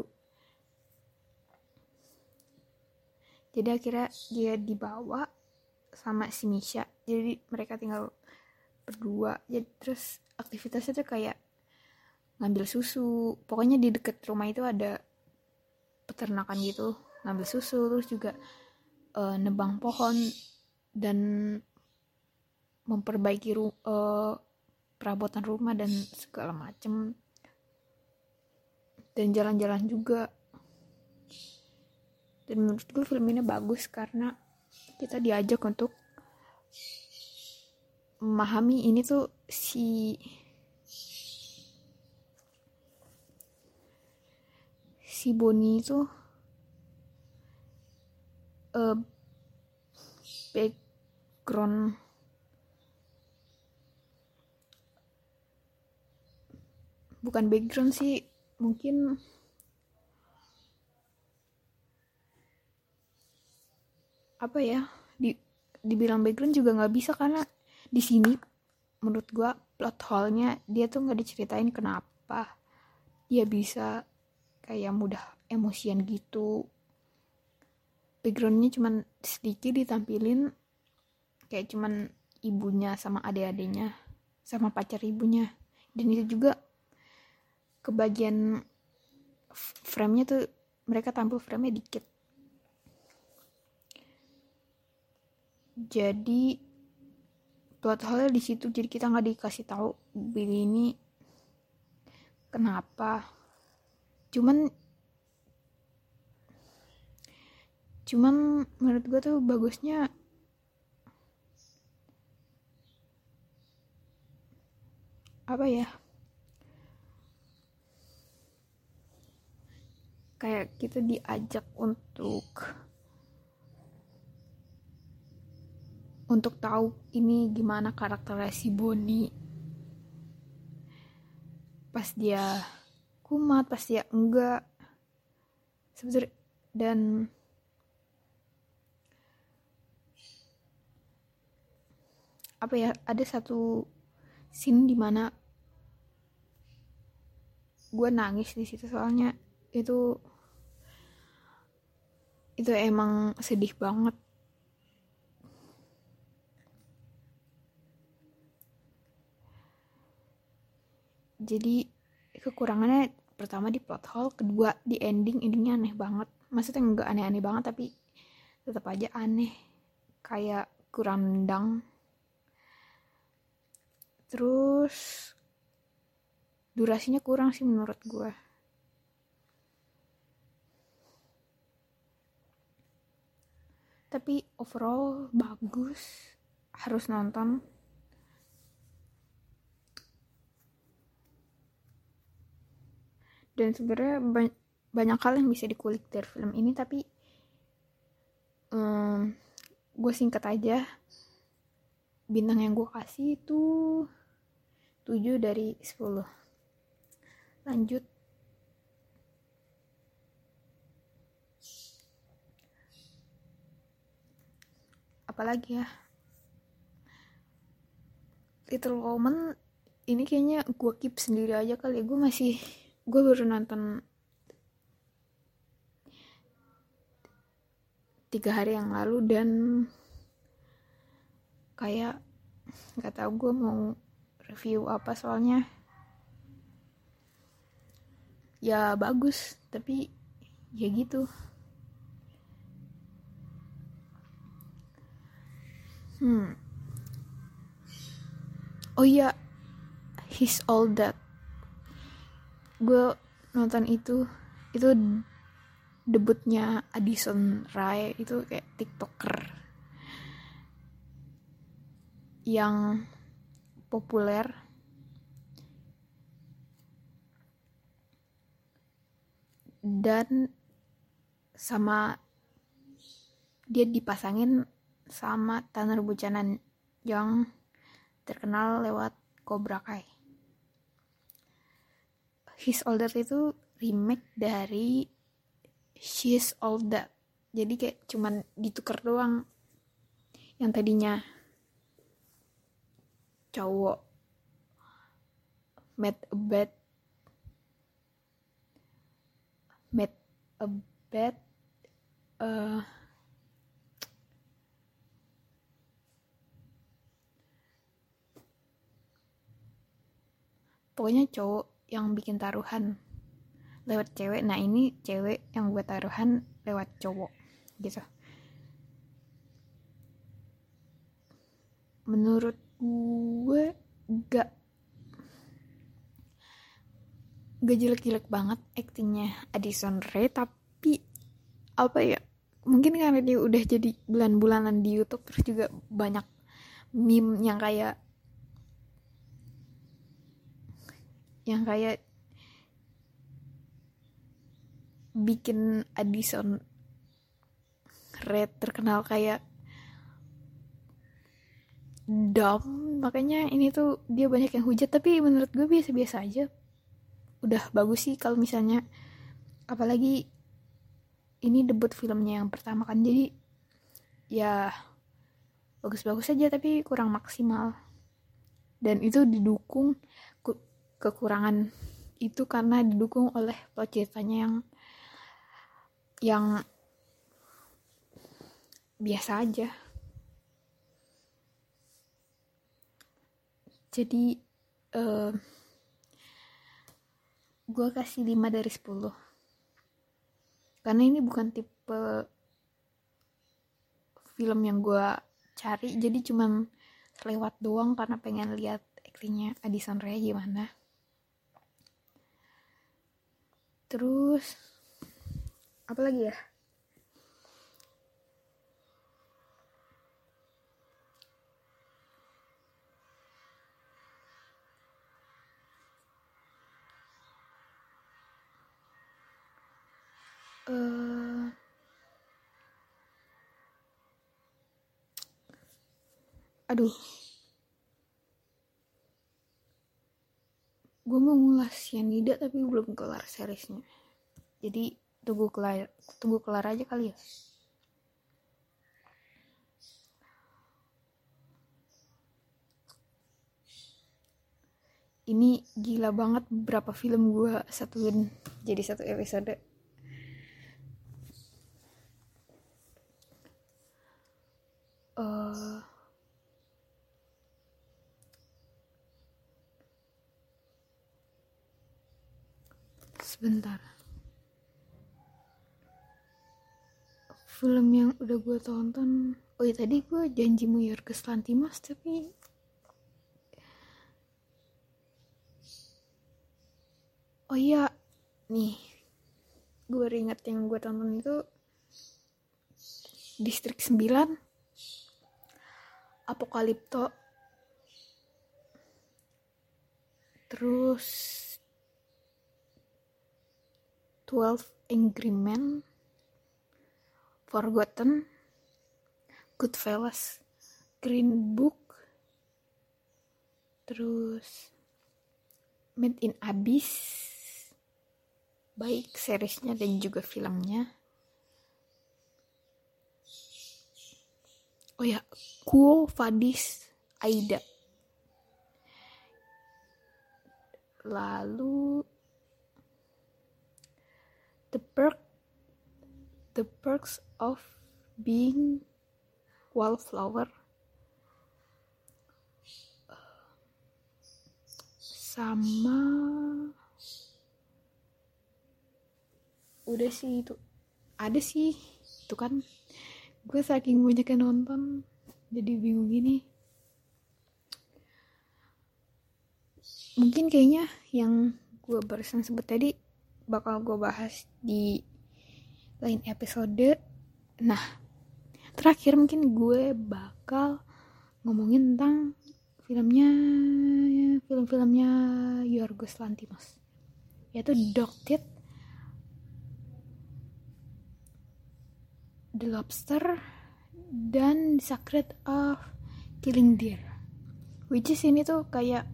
Jadi akhirnya dia dibawa sama si Misha. Jadi mereka tinggal berdua. Jadi terus aktivitasnya tuh kayak ngambil susu. Pokoknya di deket rumah itu ada peternakan gitu. Ngambil susu terus juga uh, nebang pohon dan memperbaiki ru uh, perabotan rumah dan segala macem dan jalan-jalan juga. Dan menurut gue film ini bagus karena kita diajak untuk memahami ini tuh si si Boni itu uh, background bukan background sih mungkin apa ya di dibilang background juga nggak bisa karena di sini menurut gue plot hole-nya dia tuh nggak diceritain kenapa dia bisa kayak mudah emosian gitu. Backgroundnya cuman sedikit ditampilin kayak cuman ibunya sama adik-adiknya sama pacar ibunya. Dan itu juga kebagian frame-nya tuh mereka tampil frame-nya dikit. Jadi plot hole di situ jadi kita nggak dikasih tahu Billy ini kenapa? Cuman cuman menurut gue tuh bagusnya apa ya kayak kita diajak untuk untuk tahu ini gimana karakternya si Bonnie. Pas dia kumat pas dia enggak. Sebenarnya dan apa ya ada satu scene di mana gue nangis di situ soalnya itu itu emang sedih banget. Jadi kekurangannya pertama di plot hole kedua di ending endingnya aneh banget. Maksudnya nggak aneh-aneh banget tapi tetap aja aneh. Kayak kurang nendang terus durasinya kurang sih menurut gue tapi overall bagus. Harus nonton. Dan sebenarnya banyak hal yang bisa dikulik dari film ini tapi um, gue singkat aja. Bintang yang gue kasih itu 7 dari 10 lanjut apalagi ya? Little Woman ini kayaknya gue keep sendiri aja kali ya. Gue masih gue baru nonton tiga hari yang lalu dan kayak nggak tahu gue mau review apa soalnya. Ya bagus tapi ya gitu hmm. Oh iya he's all that. Gue nonton itu itu debutnya Addison Ray itu kayak tiktoker yang populer. Dan sama dia dipasangin sama Tanner Buchanan yang terkenal lewat Cobra Kai. His That itu remake dari She's All That jadi kayak cuman ditukar doang yang tadinya cowok met a bed met a bed uh, pokoknya cowok yang bikin taruhan lewat cewek. Nah ini cewek yang buat taruhan lewat cowok gitu. Menurut gue gak gak jelek-jelek banget aktingnya Addison Rae tapi apa ya mungkin karena dia udah jadi bulan-bulanan di YouTube terus juga banyak meme yang kayak yang kayak bikin Addison Red terkenal kayak dumb. Makanya ini tuh dia banyak yang hujat tapi menurut gue biasa-biasa aja. Udah bagus sih kalau misalnya apalagi ini debut filmnya yang pertama kan jadi ya bagus-bagus saja tapi kurang maksimal. Dan itu didukung kekurangan itu karena didukung oleh plot ceritanya yang yang biasa aja. Jadi uh, eh, gue kasih 5 dari 10 karena ini bukan tipe film yang gue cari jadi cuman lewat doang karena pengen lihat aktingnya Addison Ray gimana terus apa lagi ya? Uh, aduh gue mau ngulas Cyanida tapi belum kelar seriesnya. Jadi tunggu kelar tunggu kelar aja kali ya. Ini gila banget berapa film gue satuin jadi satu episode. Uh, sebentar. Film yang udah gue tonton oh ya tadi gue janjimu Yorgos Lantimos tapi oh iya nih. Gue inget yang gue tonton itu Distrik 9 Apokalipto. Terus 12 Angry Men Forgotten Goodfellas Green Book terus Made in Abyss baik seriesnya dan juga filmnya. Oh ya Kuo Fadis Aida. Lalu the perk the perks of being wallflower. Sama udah sih itu. Ada sih itu kan. Gue saking banyak yang nonton jadi bingung gini. Mungkin kayaknya yang gue barusan sebut tadi bakal gue bahas di lain episode. Nah terakhir mungkin gue bakal ngomongin tentang filmnya film-filmnya Yorgos Lantimos yaitu Docted The Lobster dan Secret of Killing Deer. Which is ini tuh kayak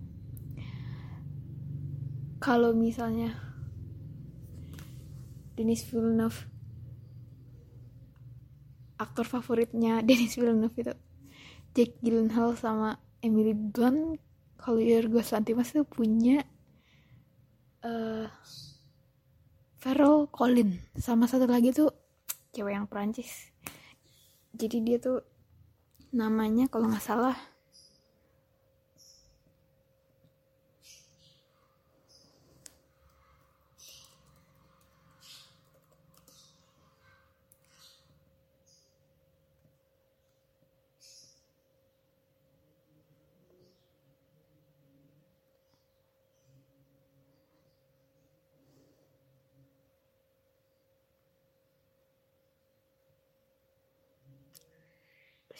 kalau misalnya Denis Villeneuve. Aktor favoritnya Denis Villeneuve itu. Jack Gyllenhaal sama Emily Blunt. Kalau Yorgos Lanthimos tuh punya uh, Farrell Collins. Sama satu lagi tuh cewek yang Perancis. Jadi dia tuh namanya kalau nggak salah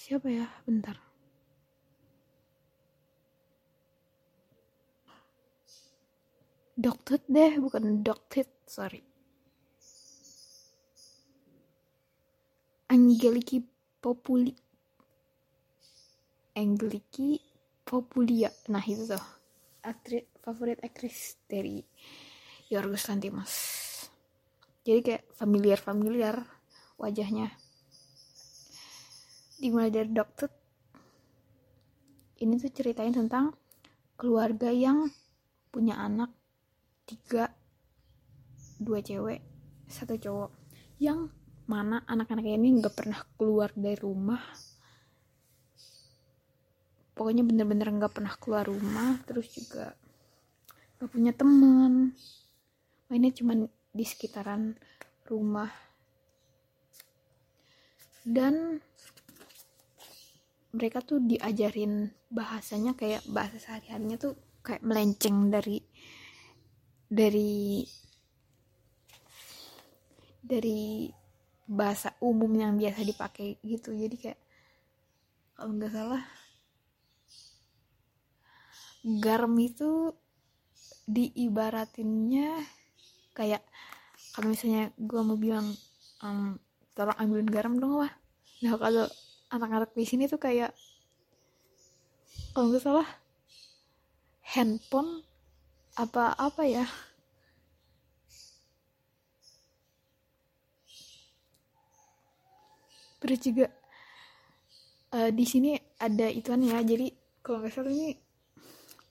siapa ya? Bentar. Dokter deh bukan dokter sorry. Angeliki Populi Angeliki Populia. Nah itu tuh. Aktris favorit aktris dari Yorgos Lanthimos. Jadi kayak familiar familiar wajahnya dimulai dari dokter. Ini tuh ceritain tentang keluarga yang punya anak tiga dua cewek satu cowok yang mana anak-anak ini nggak pernah keluar dari rumah. Pokoknya bener-bener nggak -bener pernah keluar rumah terus juga nggak punya teman. Mainnya cuman di sekitaran rumah. Dan mereka tuh diajarin bahasanya kayak bahasa sehari-harinya tuh kayak melenceng dari dari dari bahasa umum yang biasa dipakai gitu. Jadi kayak kalau nggak salah garam itu diibaratinnya kayak kalau misalnya gue mau bilang um, tolong ambilin garam dong wah. Nah kalau anak-anak di sini tuh kayak kalau nggak salah handphone apa apa ya? Terus juga uh, di sini ada ituan ya jadi kalau nggak salah ini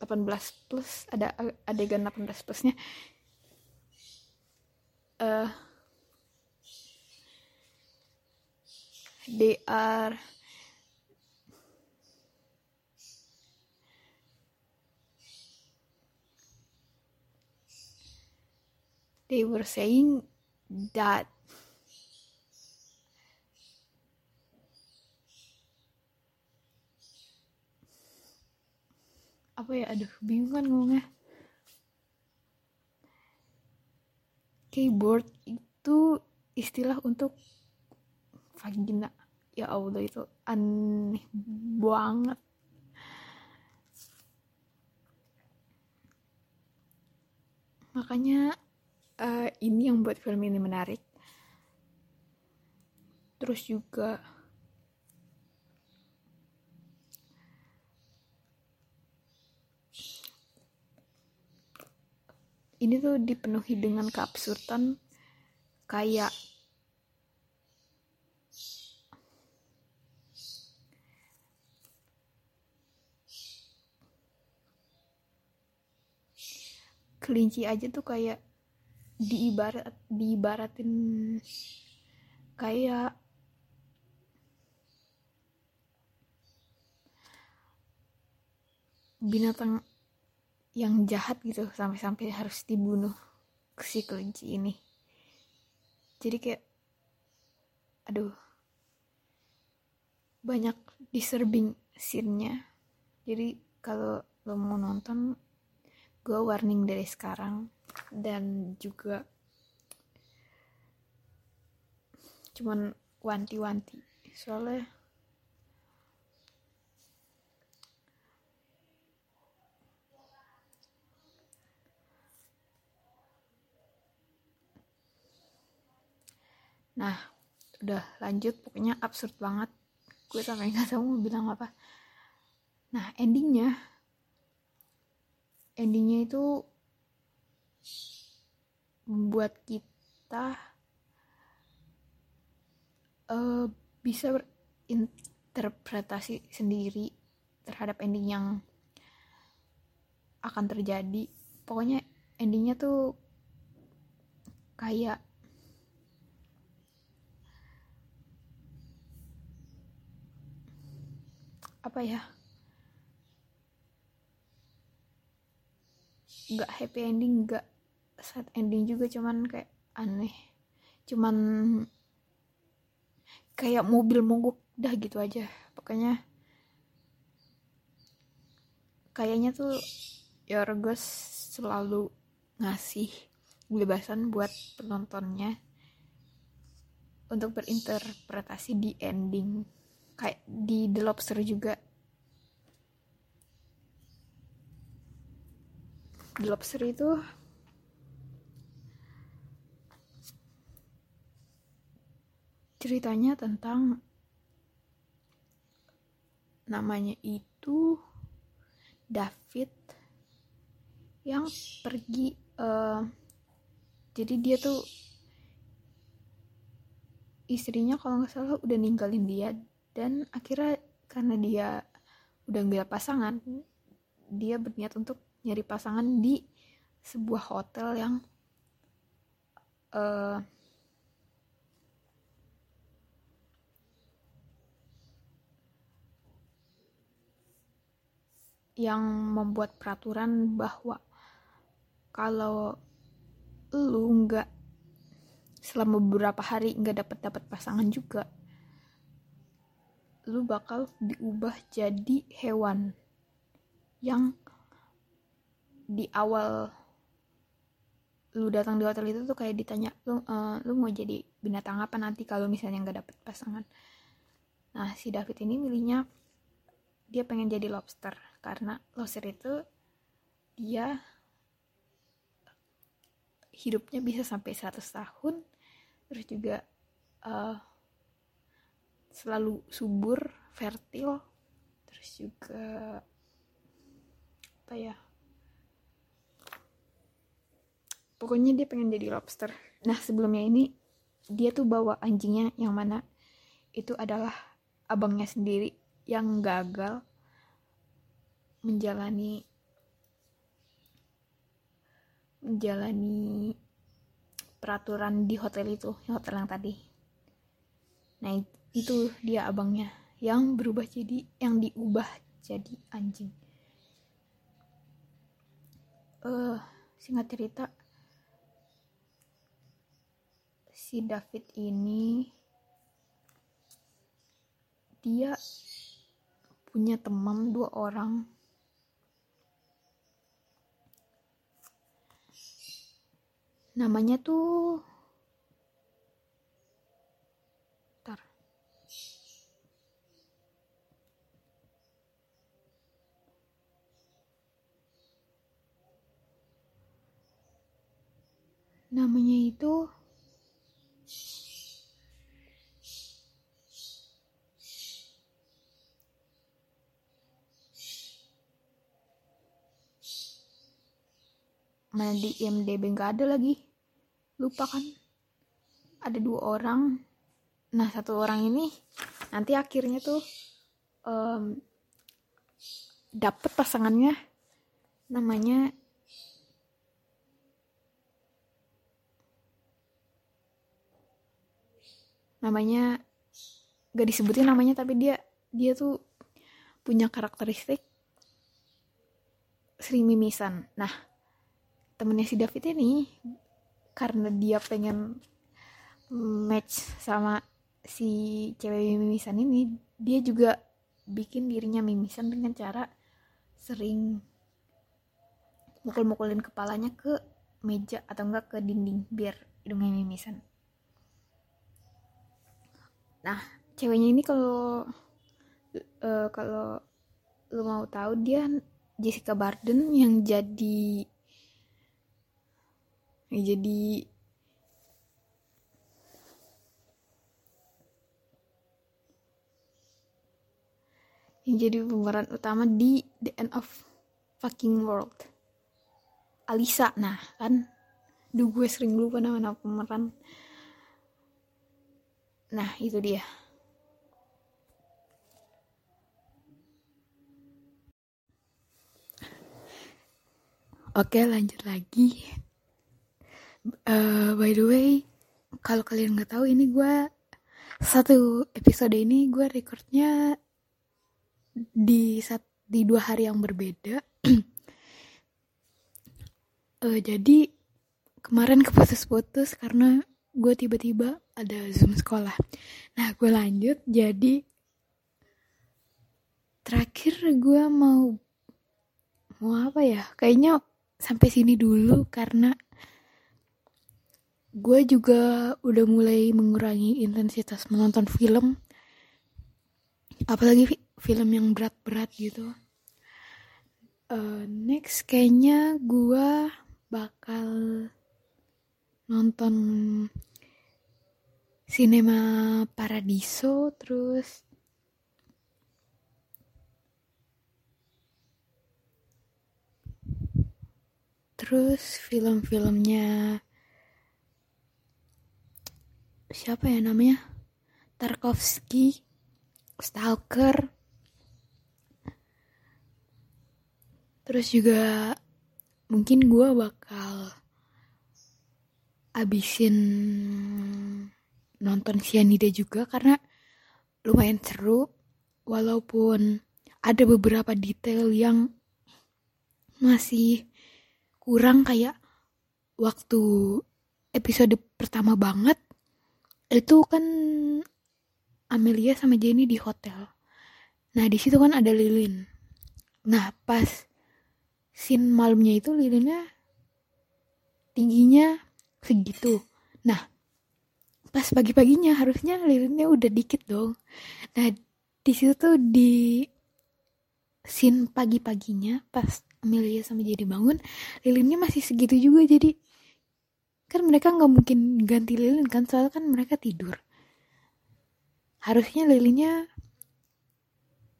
18 plus ada adegan 18 plusnya. Uh, they are they were saying that apa ya? Aduh bingung kan ngomongnya. Keyboard itu istilah untuk vagina. Ya Allah itu aneh banget. Makanya uh, ini yang buat film ini menarik. Terus juga ini tuh dipenuhi dengan keabsurdan kayak kelinci aja tuh kayak diibarat diibaratin kayak binatang yang jahat gitu sampai-sampai harus dibunuh si kelinci ini. Jadi kayak aduh banyak disturbing scene-nya. Jadi kalau lo mau nonton gue warning dari sekarang dan juga cuman wanti-wanti. Soalnya nah udah lanjut pokoknya absurd banget. Gue sampai nggak tahu mau bilang apa. Nah endingnya. Endingnya itu membuat kita uh, bisa berinterpretasi sendiri terhadap ending yang akan terjadi. Pokoknya endingnya tuh kayak apa ya? Nggak happy ending nggak sad ending juga cuman kayak aneh. Cuman kayak mobil mogok dah gitu aja. Pokoknya kayaknya tuh Yorgos selalu ngasih kebebasan buat penontonnya untuk berinterpretasi di ending. Kayak di The Lobster juga. The Lobster itu ceritanya tentang namanya itu David yang pergi uh, jadi dia tuh istrinya kalau nggak salah udah ninggalin dia dan akhirnya karena dia udah nggak pasangan dia berniat untuk nyari pasangan di sebuah hotel yang uh, yang membuat peraturan bahwa kalau lu nggak selama beberapa hari nggak dapat dapat pasangan juga lu bakal diubah jadi hewan yang di awal lu datang di hotel itu tuh kayak ditanya lu uh, lu mau jadi binatang apa nanti kalau misalnya nggak dapet pasangan? Nah si David ini milihnya dia pengen jadi lobster karena lobster itu dia hidupnya bisa sampai 100 tahun terus juga uh, selalu subur fertil terus juga apa ya pokoknya dia pengen jadi lobster. Nah sebelumnya ini dia tuh bawa anjingnya yang mana itu adalah abangnya sendiri yang gagal menjalani menjalani peraturan di hotel itu hotel yang tadi. Nah itu dia abangnya. Yang berubah jadi yang diubah jadi anjing. Eh uh, singkat cerita si David ini dia punya teman dua orang namanya tuh Ntar. namanya itu mana di IMDB nggak ada lagi. Lupa kan? Ada dua orang. Nah satu orang ini nanti akhirnya tuh um, dapet pasangannya. Namanya namanya gak disebutin namanya tapi dia dia tuh punya karakteristik sering mimisan. Nah temennya si David ini karena dia pengen match sama si cewek mimisan ini dia juga bikin dirinya mimisan dengan cara sering mukul-mukulin kepalanya ke meja atau enggak ke dinding biar hidungnya mimisan. Nah ceweknya ini kalau uh, kalau lu mau tahu dia Jessica Barden yang jadi ya, jadi yang jadi pemeran utama di The End of Fucking World. Alisa. Nah kan? Duh gue sering lupa nama-nama pemeran. Nah itu dia. Oke lanjut lagi uh, by the way kalau kalian nggak tahu ini gue satu episode ini gue recordnya di sat, di dua hari yang berbeda. Uh, jadi kemarin keputus-putus karena gue tiba-tiba ada zoom sekolah. Nah gue lanjut jadi terakhir gue mau mau apa ya? Kayaknya sampai sini dulu karena gue juga udah mulai mengurangi intensitas menonton film. Apalagi film yang berat-berat gitu. Uh, next kayaknya gue bakal nonton Cinema Paradiso terus terus film-filmnya siapa ya namanya? Tarkovsky stalker. Terus juga mungkin gue bakal abisin nonton Cyanida juga karena lumayan seru. Walaupun ada beberapa detail yang masih kurang kayak waktu episode pertama banget itu kan Amelia sama Jenny di hotel. Nah di situ kan ada lilin. Nah pas scene malamnya itu lilinnya tingginya segitu. Nah pas pagi-paginya harusnya lilinnya udah dikit dong. Nah di situ tuh di scene pagi-paginya pas Amelia sama Jenny bangun lilinnya masih segitu juga jadi kan mereka nggak mungkin ganti lilin kan soalnya kan mereka tidur. Harusnya lilinnya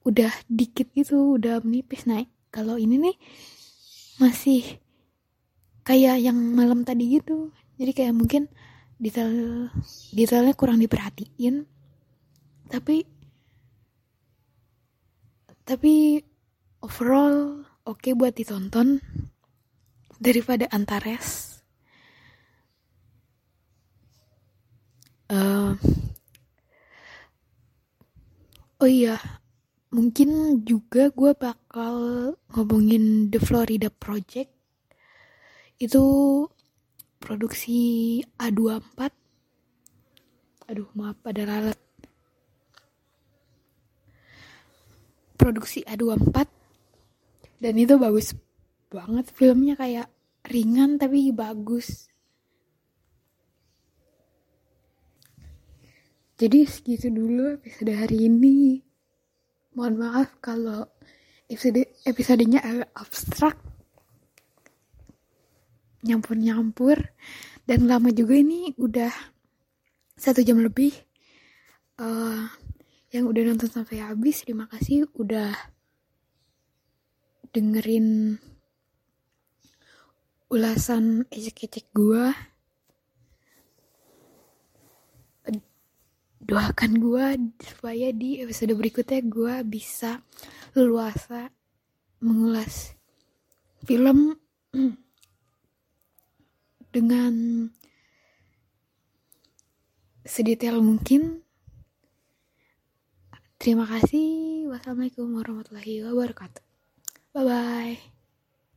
udah dikit gitu udah menipis. Naik kalau ini nih masih kayak yang malam tadi gitu. Jadi kayak mungkin detail detailnya kurang diperhatiin. Tapi tapi overall oke okay buat ditonton daripada Antares uh, Oh iya, mungkin juga gue bakal ngomongin The Florida Project. Itu produksi A24. Aduh, maaf pada lalat. Produksi A24. Dan itu bagus banget filmnya kayak ringan tapi bagus. Jadi segitu dulu episode hari ini. Mohon maaf kalau episode episodenya agak abstrak, nyampur-nyampur, dan lama juga ini udah satu jam lebih. Uh, yang udah nonton sampai habis, terima kasih udah dengerin ulasan ecek-ecek gue doakan gue supaya di episode berikutnya gue bisa leluasa mengulas film dengan sedetail mungkin. Terima kasih. Wassalamualaikum warahmatullahi wabarakatuh. Bye bye.